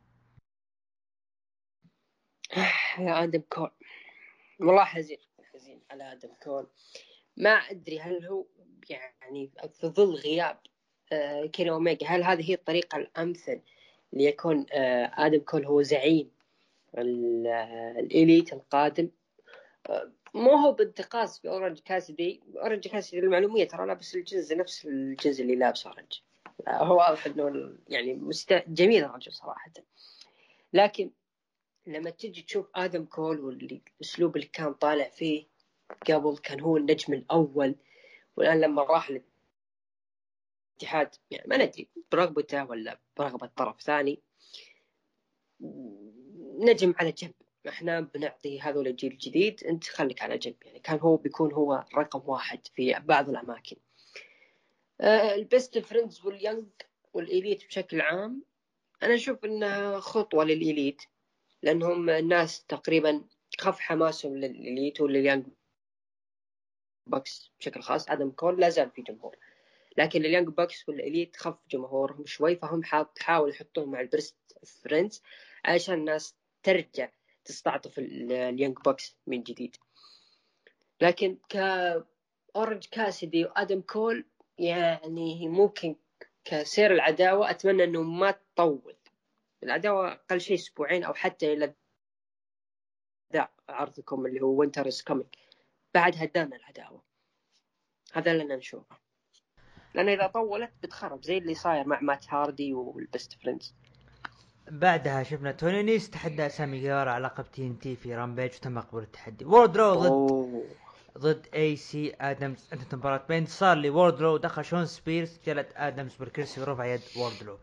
يا آدم كول. والله حزين حزين على آدم كول. ما أدري هل هو يعني في ظل غياب آه، كيني أوميجا هل هذه هي الطريقة الأمثل ليكون آه، آدم كول هو زعيم آه، الإليت القادم؟ مو هو بانتقاص في اورنج كاسدي أورنج كاسدي للمعلوميه ترى لابس الجنز نفس الجنز اللي لابسه أورنج. هو واضح إنه يعني مست... جميل الرجل صراحة. لكن لما تجي تشوف آدم كول والاسلوب اللي كان طالع فيه قبل كان هو النجم الأول والآن لما راح الاتحاد يعني ما ندري برغبته ولا برغبة طرف ثاني نجم على جنب. إحنا بنعطي هذول الجيل الجديد أنت خليك على جنب. يعني كان هو بيكون هو رقم واحد في بعض الأماكن. آه البيست فريندز واليونج والإليت بشكل عام أنا أشوف إنها خطوة للإليت لأنهم الناس تقريبا خف حماسهم للإليت ولليانج باكس بشكل خاص آدم كول لا زال في جمهور. لكن اليانج باكس والإليت خف جمهورهم شوي فهم حاط حاول يحطوهم مع البيست فريندز عشان الناس ترجع تستعطف اليانج باكس من جديد. لكن ك اورنج كاسدي وآدم كول يعني ممكن تصير العداوة أتمنى إنه ما تطول. العداوة أقل شيء أسبوعين أو حتى إلى ذا عرضكم اللي هو Winter Is Coming بعدها دانا العداوة. هذا اللي نشوفه. لأن إذا طولت بتخرب زي اللي صاير مع مات هاردي والبست فريندز. بعدها شفنا توني نيس تحدى سامي جيفارا على لقب تي إن تي في رامبيج وتم قبول التحدي. ووردلو ضد أوه. ضد اي سي ادمز انتهت مباراة بانتصار لي ووردلو دخل شون سبيرز جلد ادمز بالكرسي ورفع يد ووردلو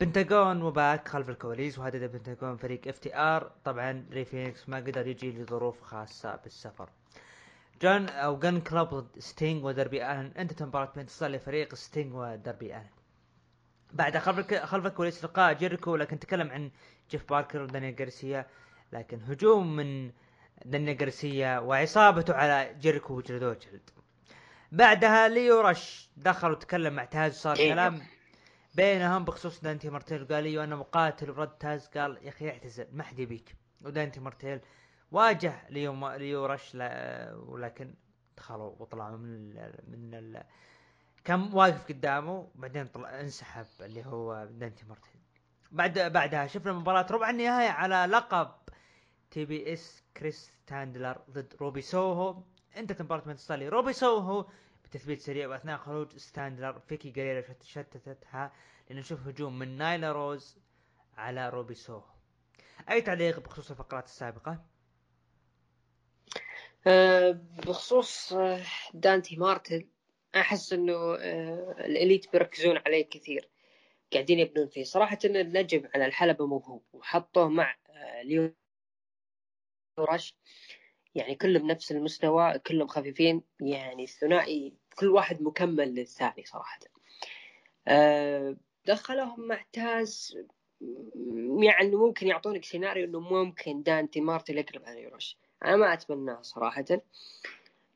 بنتاجون وباك خلف الكواليس وهدد بنتاجون فريق اف تي آر. طبعا ري فينيكس ما قدر يجي لظروف خاصة بالسفر. جون أو جن كلوب ضد ستينج ودربي الن انتهت مباراة بانتصار لفريق ستينج ودربي الن بعد خلف خلف الكواليس لقاء جيريكو لكن تكلم عن جيف باركر ودانيال جارسيا لكن هجوم من دانيال جارسيا وعصابته على جيريكو وجلدوه جلد بعدها ليو رش دخل وتكلم مع تاز وصار إيه. كلام بينهم بخصوص دانتي مارتن. قال ليو أنا مقاتل ورد تاز قال يا أخي اعتزل ما حد يبيك. ودانتي مارتن واجه ليو ليو رش لا ولكن دخلوا وطلعوا من ال من ال كان واقف قدامه بعدين طلع انسحب اللي هو دانتي مارتن بعد بعدها شفنا مباراة ربع النهاية على لقب تي بي إس كريس ستاتلاندر ضد روبي سوهو. انتهت مباراة من روبي سوهو بتثبيت سريع وأثناء خروج ستاتلاندر فيكي شت- شتتتها لنشوف هجوم من نايلا روز على روبي سوهو. أي تعليق بخصوص الفقرات السابقة؟ آه، بخصوص آه، دانتي مارتن أحس إنه آه، الإليت بيركزون عليه كثير قاعدين يبنون فيه. صراحة إن النجم على الحلبة موهوب وحطوه مع ليو رش يعني كلهم نفس المستوى كلهم خفيفين يعني الثنائي كل واحد مكمل للثاني صراحة. آه، دخلهم مع تاز يعني ممكن يعطونك سيناريو إنه ممكن دانتي مارتن يقلب على ليو رش أنا ما اتمناه صراحة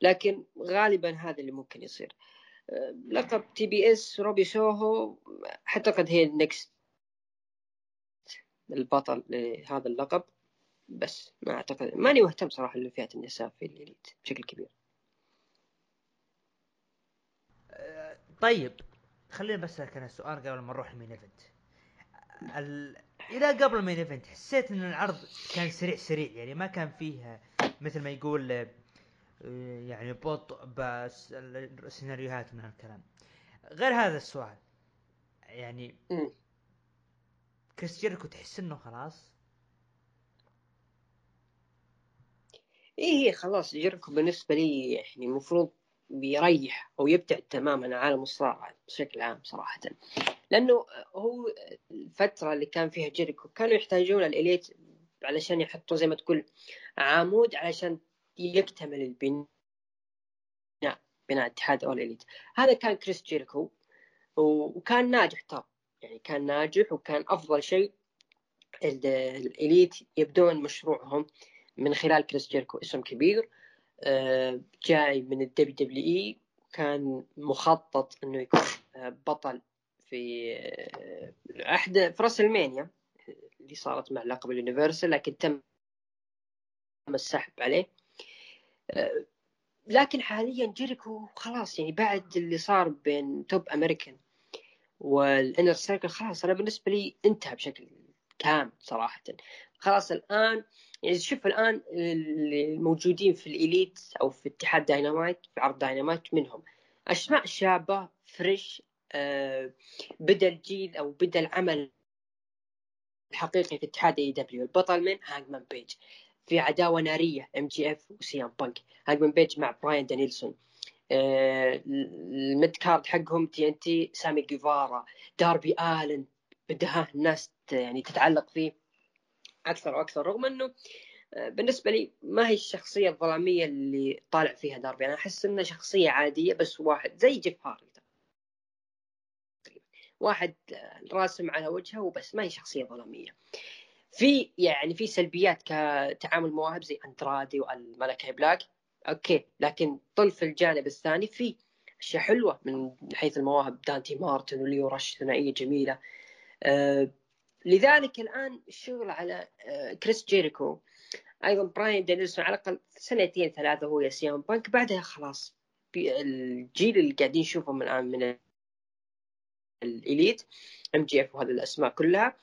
لكن غالبا هذا اللي ممكن يصير. آه، لقب تي بي اس روبي سوهو أعتقد هي ال next البطل لهذا اللقب. بس ما أعتقد ماني مهتم صراحة لفئة النساء في الاليت بشكل كبير. أه، طيب خلينا بس أسألك أنا سؤال قبل ما نروح ال main event ال... إذا قبل ال main event حسيت إن العرض كان سريع سريع يعني ما كان فيه مثل ما يقول أه، يعني بطء بس ال- السيناريوهات من هالكلام. غير هذا السؤال يعني. كريس جيريكو تحس إنه خلاص؟ إيه هي خلاص جيريكو بالنسبة لي يعني المفروض بيريح أو يبتعد تماما عن عالم الصراع بشكل عام صراحة. لأنه هو الفترة اللي كان فيها جيريكو كانوا يحتاجون الإليت علشان يحطوا زي ما تقول عمود علشان يكتمل البناء بناء اتحاد اول اليت هذا كان كريس جيريكو وكان ناجح ترى يعني كان ناجح وكان أفضل شيء ال- الإليت يبدون مشروعهم من خلال كريس جيريكو اسم كبير آه، جاي من الدبليو دبليو اي وكان مخطط إنه يكون آه، بطل في احدى في راسلمينيا اللي صارت مع لقب ال universal لكن تم السحب عليه. لكن حاليا جيريكو خلاص يعني بعد اللي صار بين توب أمريكان والإنر سيركل خلاص أنا بالنسبة لي انتهى بشكل كامل صراحة. خلاص الآن يعني شوف الآن الموجودين في الإليت أو في اتحاد داينامايت في عرض داينامايت منهم. اسماء شابة fresh بدأ الجيل أو بدأ العمل الحقيقي في اتحاد اي دبليو البطل من هانجمان بيج. في عداوة نارية ام جي اف وسي ام بانك. هانجمان بيج مع براين دانيلسون. آه، ال mid card حقهم تي ان تي سامي جيفارا. داربي آلن بدها الناس يعني تتعلق فيه أكثر وأكثر رغم إنه آه، بالنسبة لي ما هي الشخصية الظلامية اللي طالع فيها داربي. أنا أحس انه شخصية عادية بس واحد زي جيف تقريبا واحد راسم على وجهه وبس ما هي شخصية ظلامية. في يعني في سلبيات كتعامل مواهب زي أندرادي وملكاي بلاك أوكي لكن طل في الجانب الثاني في أشياء حلوة من حيث المواهب دانتي مارتن وليو راش ثنائية جميلة. آه لذلك الآن الشغل على آه كريس جيريكو. أيضا براين دانيلسون على الأقل سنتين ثلاثة هو يا سي ام بانك بعدها خلاص الجيل اللي قاعدين نشوفه من الان من الإليت ام جي اف وهذه الأسماء كلها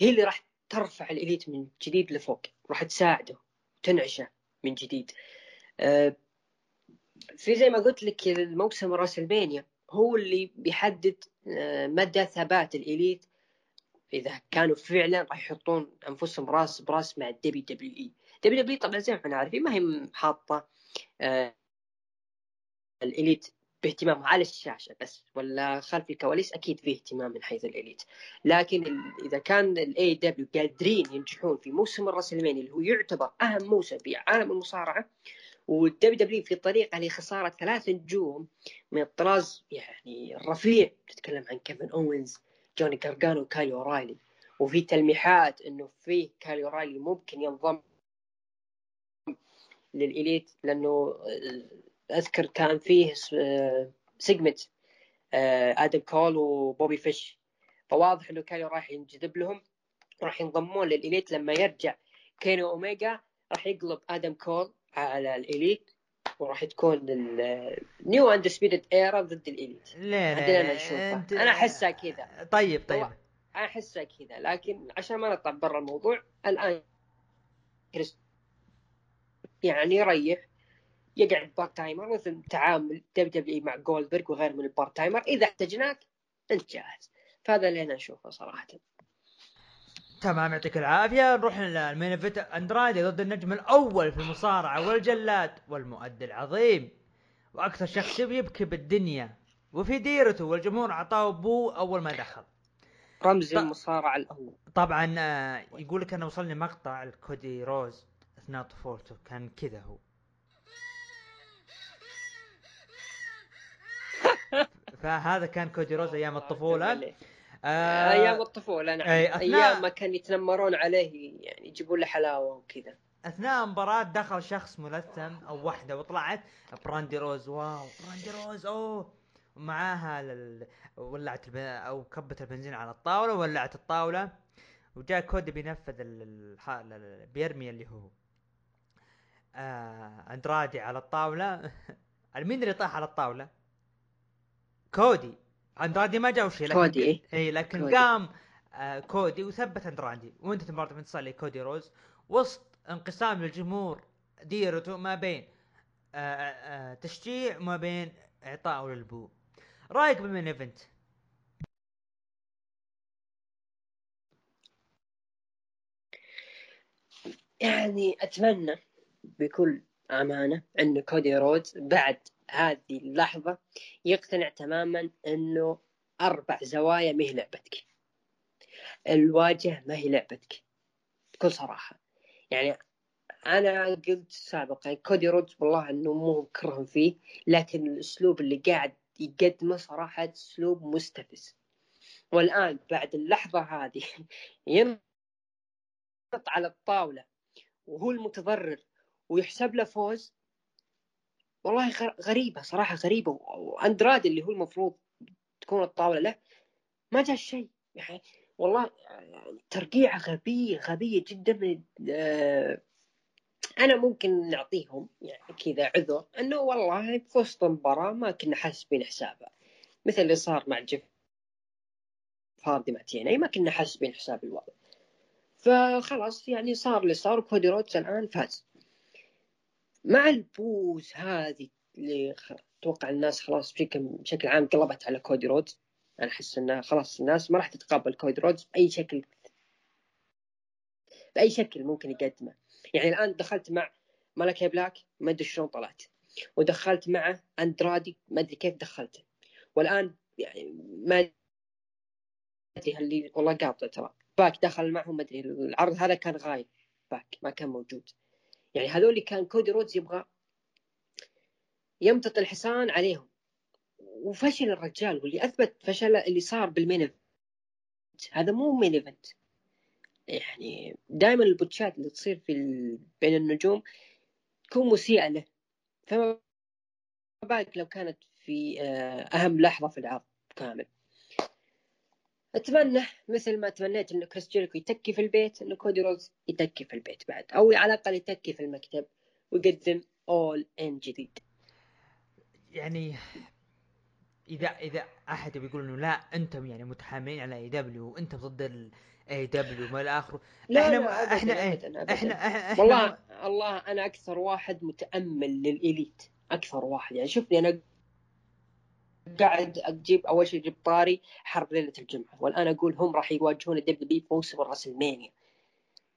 هي اللي راح ترفع الإليت من جديد لفوق راح تساعده وتنعشه من جديد. آه، في زي ما قلت لك الموسم ريسلمانيا هو اللي بيحدد آه، مدى ثبات الإليت. إذا كانوا فعلا راح يحطون أنفسهم راس براس مع الدبليو دبليو اي دبليو دبليو طبعا زي ما إحنا عارفين ما هي حاطه آه، الإليت باهتمام على الشاشة بس ولا خلف الكواليس؟ أكيد فيه اهتمام من حيث الإليت. لكن إذا كان الاي اي دبليو قادرين ينجحون في موسم الرسلمانيا اللي هو يعتبر أهم موسم في عالم المصارعة والدبليو دبليو في طريقة لخسارة ثلاث نجوم من الطراز يعني الرفيع تتكلم عن كيفن أوينز جوني جارجانو وكايل أورايلي. وفي تلميحات إنه فيه كايل أورايلي ممكن ينضم للإليت لأنه أذكر كان فيه segment آدم كول وبوبي فيش. فواضح إنه كانوا راح ينجذب لهم راح ينضمون للإليت. لما يرجع كيني أوميجا راح يقلب آدم كول على الإليت وراح تكون النيو انديسبيوتد ايرا ضد الإليت. لا لا انت... أنا احسها كذا. طيب طيب. أنا احسها كذا لكن عشان ما نطلع برا الموضوع الآن كريس يعني يريح يقعد part-timer مثل تعامل دبليو دبليو مع جولدبرغ وغير من ال part-timer إذا احتجناك أنت جاهز. فهذا اللي أنا أشوفه صراحة. تمام يعطيك العافية. نروح لل main event. اندرادي ضد النجم الأول في المصارعة والجلاد والمؤدي العظيم. وأكثر شخص يبكي بالدنيا. وفي ديرته والجمهور أعطاه boo أول ما دخل. رمز المصارعة الأول. طبعا آه، يقول لك أنا وصلني مقطع الكودي رودز اثناء طفولته كان كذا هو. فهذا كان كودي رودز أيام الطفولة. آه أيام الطفولة نعم. أي أثناء أيام ما كان يتنمرون عليه يعني يجيبون له حلاوة وكذا. أثناء المباراة دخل شخص ملثم أو وحدة وطلعت براندي رودز wow براندي رودز أوه. ومعاها لل... ولعت الب... أو كبت البنزين على الطاولة ولعت الطاولة. وجاء كودي بينفذ ال... بيرمي اللي هو. آه... أندرادي على الطاولة. مين اللي طاح على الطاولة؟ كودي. اندرادي ما جاء شيء لكن كودي إي إيه لكن كودي. قام آه كودي وثبت اندرادي وأنت برضه انتصار لكودي رودز. وسط انقسام الجمهور ديرته ما بين آه آه تشجيع وما بين اعطائه لل boo رأيك بال main event؟ يعني أتمنى بكل أمانة أن كودي رودز بعد هذه اللحظة يقتنع تماما إنه أربع زوايا ما هي لعبتك. الواجهة ما هي لعبتك. بكل صراحة. يعني أنا قلت سابقا كودي رودز والله إنه مو مكرهم فيه لكن الأسلوب اللي قاعد يقدمه صراحة أسلوب مستفز. والآن بعد اللحظة هذه ينط على الطاولة وهو المتضرر ويحسب له فوز والله غريبة صراحة غريبة واندراد اللي هو المفروض تكون الطاولة له ما جاء شيء. يعني والله يعني ترقيعة غبية غبية جدا من آه أنا ممكن نعطيهم يعني كذا عذر إنه والله في وسط المباراة ما كنا حاسبين حسابها مثل اللي صار مع جيف هاردي مع تيني ما كنا حاسبين حساب الوضع. فخلاص يعني صار اللي صار وكودي رودز الآن فاز. مع ال boos هذه اللي أتوقع الناس خلاص بشكل عام قلبت على كودي رودز. أنا أحس إنها خلاص الناس ما راح تتقبل كودي رودز بأي شكل. بأي شكل ممكن يقدمه. يعني الآن دخلت مع ملكاي بلاك ما أدري شلون طلعت. ودخلت مع أندرادي ما أدري كيف دخلته. والآن يعني ما أدري هل والله قاطع ترى. باك دخل معهم ما أدري العرض هذا كان غايب. باك ما كان موجود. يعني هذول كان كودي رودز يبغى يمتط الحصان عليهم. وفشل الرجال واللي أثبت فشل اللي صار بال main هذا مو main event. يعني دائما ال botch ات اللي تصير في. بين النجوم تكون مسيئة له. فما بالك لو كانت في آه، أهم لحظة في العرض كامل. أتمنى مثل ما تمنيت انه كريس جيريكو يتكي في البيت انه كودي رودز يتكي في البيت بعد أو على الأقل يتكي في المكتب ويقدم أول إن جديد. يعني إذا إذا أحد بيقول إنه لا أنتم يعني متحاملين على اي اي دبليو وأنتم ضد اي اي دبليو ما إلى اخره لا إحنا لا أبداً إحنا إيه، أبداً أبداً. إحنا إحنا والله الله أنا أكثر واحد متأمل للإليت أكثر واحد. يعني شوفني أنا قاعد أجيب أول شيء جبت طاري حرب ليلة الجمعة. والآن أقول هم راح يواجهون الدب بي في موسم الرسلمانيا.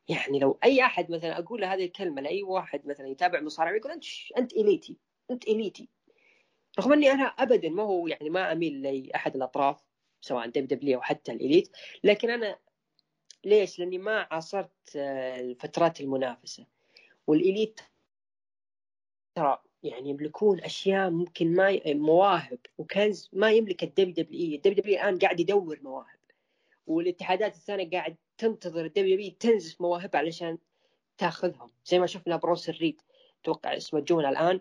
يعني لو أي أحد مثلا أقول له هذه الكلمة لأي واحد مثلا يتابع مصارعه يقول أنت أنت إليتي أنت إليتي. رغم إني أنا ابدا ما هو يعني ما أميل لاحد الأطراف سواء دبليو دبليو أو حتى الإليت. لكن أنا ليش؟ لأني ما عاصرت آه، فترات المنافسة. والإليت ترى يعني يملكون أشياء ممكن ما ي... مواهب وكنز ما يملك الدبليو دبليو الدبليو دبليو الآن قاعد يدور مواهب والاتحادات الثانية قاعد تنتظر الدبليو دبليو تنزف مواهب علشان تاخذهم. زي ما شفنا بروس ريد أتوقع اسمه جون الآن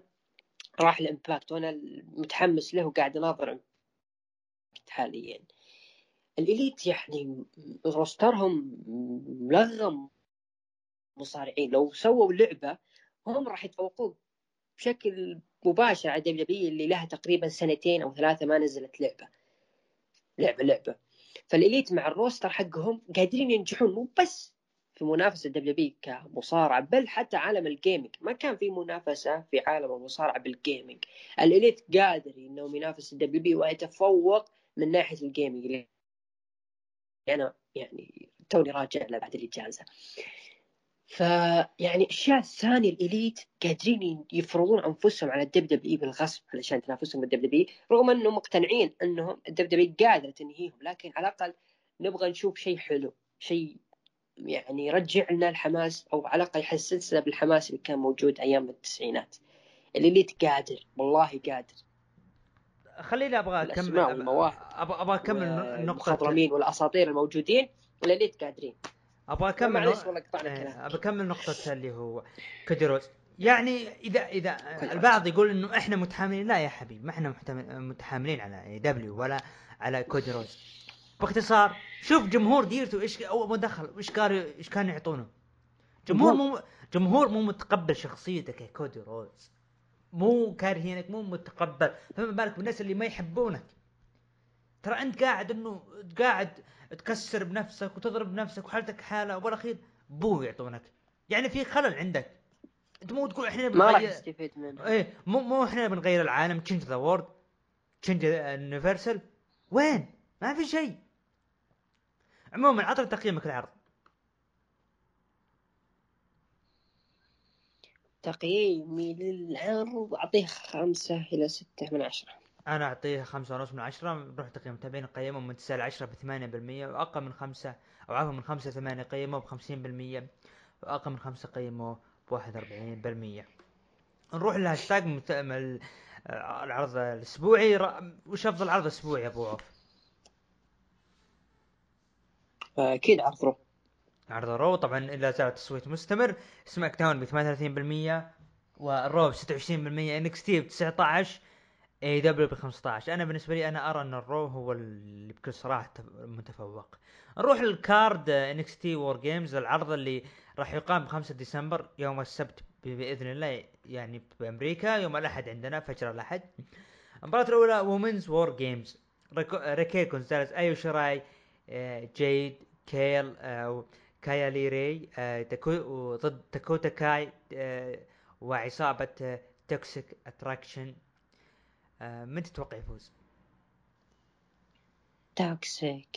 راح ال Impact وأنا متحمس له وقاعد اناظر حاليا. ال Elite يعني roster هم ملغم مصارعين. لو سووا لعبة هم راح يتفوقون. بشكل مباشر على WWE اللي لها تقريبا سنتين أو ثلاثة ما نزلت لعبة. لعبة لعبة. فال Elite مع ال roster حقهم قادرين ينجحون مو بس في منافسة WWE كمصارعة بل حتى عالم ال gaming ما كان في منافسة في عالم المصارعة بال gaming ال Elite قادر إنه ينافس ال WWE ويتفوق من ناحية ال gaming أنا يعني توني راجع له بعد الإجازة. فيعني الاشياء الثانية ال Elite قادرين يفرضون أنفسهم على ال WWE بالغصب علشان تنافسهم بال WWE رغم أنهم مقتنعين أنهم ال WWE قادره تنهيهم لكن على الأقل نبغى نشوف شيء حلو شيء يعني يرجع لنا الحماس أو على الأقل يحسسنا بالحماس اللي كان موجود أيام التسعينات. الإليت قادر والله قادر. خليني أبغى أكمل أبغى أبغى أكمل نقطة. المخضرمين والأساطير الموجودين الإليت قادرين. أبغى أكمل والله قطعنا كلام أبغى أكمل نقطة اللي هو كوديروز يعني اذا إذا البعض يقول إنه إحنا متحاملين. لا يا حبيبي ما إحنا متحاملين على دبليو ولا على كوديروز باختصار شوف جمهور ديرته إيش أول ما دخل إيش كانوا إيش كانوا يعطونه؟ جمهور مو جمهور مو متقبل شخصيتك يا كودي رودز مو كارهينك مو متقبل. فما بالك بالناس اللي ما يحبونك. ترى أنت قاعد انه قاعد تكسر بنفسك وتضرب بنفسك وحالتك حالة وبالاخير boo يعطونك. يعني في خلل عندك. أنت مو تقول إحنا ما راح بنغير يستفيد منه. إيه مو مو إحنا بنغير العالم change the world change universal وين؟ ما في شيء. عموما عطنا تقييمك العرض تقييمي للعرض أعطيه خمسة إلى ستة من عشرة. أنا أعطيه خمسة ونص من عشرة نروح تقييم متابعين قيموا من تسعة لعشرة بثمانية بالمية وأقل من خمسة أو عفوا من خمسة ثمانية قيموا بخمسين بالمية وأقل من خمسة قيموا بواحد وأربعين بالمية. نروح للهاشتاج مت... ال- العرض الأسبوعي. وش أفضل عرض أسبوعي يا أبو عوف؟ أكيد عرض Raw. عرض Raw. طبعا لا زال التصويت مستمر. SmackDown ب 38% وال Raw ب 26% NXT ب 19 AEW ب 15 أنا بالنسبة لي أنا أرى أن ال Raw هو اللي بكل صراحة تف- متفوق. نروح لل card NXT WarGames العرض اللي راح يقام ب 5 ديسمبر يوم السبت بإذن الله يعني بأمريكا يوم الأحد عندنا فجر الأحد. المباراة الأولى Women's WarGames ريكي جونزاليز أيو شراي آه، جيد كيل آه، كاي لي راي آه، ضد داكوتا كاي وعصابة آه، Toxic Attraction آه، من تتوقع يفوز؟ Toxic.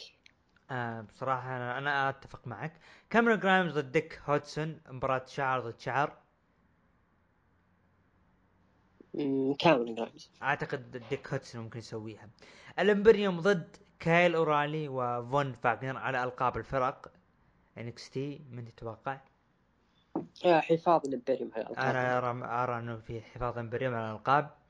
آه، بصراحة أنا, أنا أتفق معك. كاميرون جرايمز ضد دوك هدسون مباراة شعر ضد شعر. كامل جرايمز أعتقد دوك هدسون ممكن يسويها. ال Imperium ضد كايل أورايلي وفون فاغنر على ألقاب الفرق. NXT من تتوقع؟ آه، حفاظ ال Imperium على الألقاب. أنا ارى ارى انه في حفاظ Imperium على الألقاب.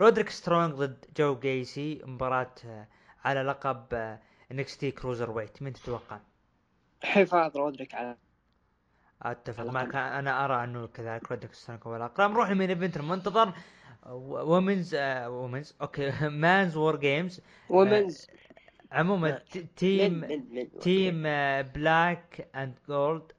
رودريك سترونج ضد جو جايسي مباراة آه، على لقب NXT Cruiserweight. من تتوقع؟ حفاظ رودريك على أتفق معك. أنا أرى أنه كذلك رودريك سترونج هو الأقرب. نروح لل main event المنتظر؟ Women's Women's okay. Men's WarGames Men's عموما آه، من team من من team Black and Gold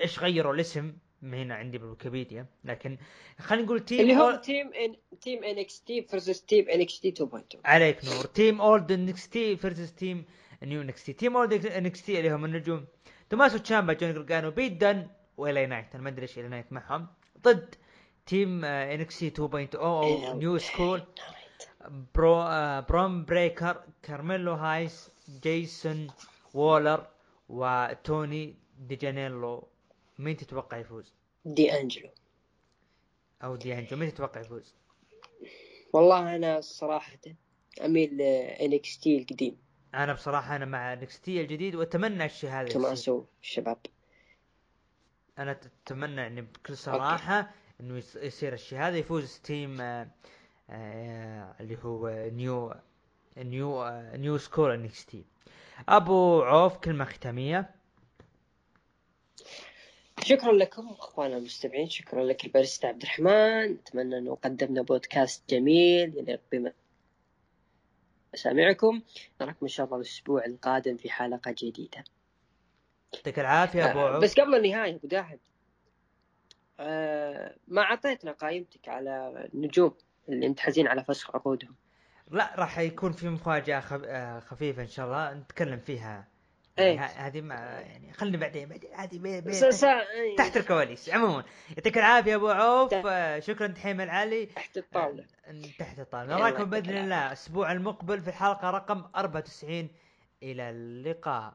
إيش غيروا الاسم؟ هنا عندي بالويكيبيديا لكن خلينا نقول team اللي هو أول... تيم ان تيم ان إكس تي فيرسس تيم ان إكس تي 2.2 عليك نور. team old NXT versus team new NXT team old NXT اللي هم النجوم. توماسو تشامبا جوني جرجانو بيت دان و LA Knight أنا ما أدري إيش LA Knight معهم. ضد team NXT 2.0 أو new school برو آه برون بريكر كارميلو هايس جريسون والر وتوني دي أنجلو مين تتوقع يفوز؟ دي انجلو أو دي انجلو مين تتوقع يفوز؟ والله أنا صراحة أميل إنكس تي القديم. أنا بصراحة أنا مع NXT الجديد وأتمنى الشيء هذا يصير. توماسو تشامبا؟ أنا أتمنى اني بكل صراحة إنه يص- يصير الشيء هذا. يفوز team آه، آه، اللي هو new new آه، new school NXT. أبو عوف كلمة ختامية. شكرا لكم اخوانا المستمعين شكرا لك الباريستا عبد الرحمن. أتمنى أنه قدمنا بودكاست جميل. يليق بمسامعكم نراكم إن شاء الله الأسبوع القادم في حلقة جديدة. يعطيك العافية أبو آه، عوف. بس قبل النهاية أبو داحم. آه ما اعطيتنا قائمتك على النجوم اللي متحزين على فسخ عقودهم. لا راح يكون في مفاجأة. آه، خفيفة إن شاء الله. نتكلم فيها. إيه. يعني هذه ما يعني خلني بعدين بعدين هذه بي- بي- س- س- تحت الكواليس. عموما يعطيك العافية أبو عوف. آه، شكرا دحيم العلي تحت الطاولة. تحت الطاولة. الله نراكم العافية. الله الأسبوع المقبل في الحلقة رقم 94 إلى اللقاء.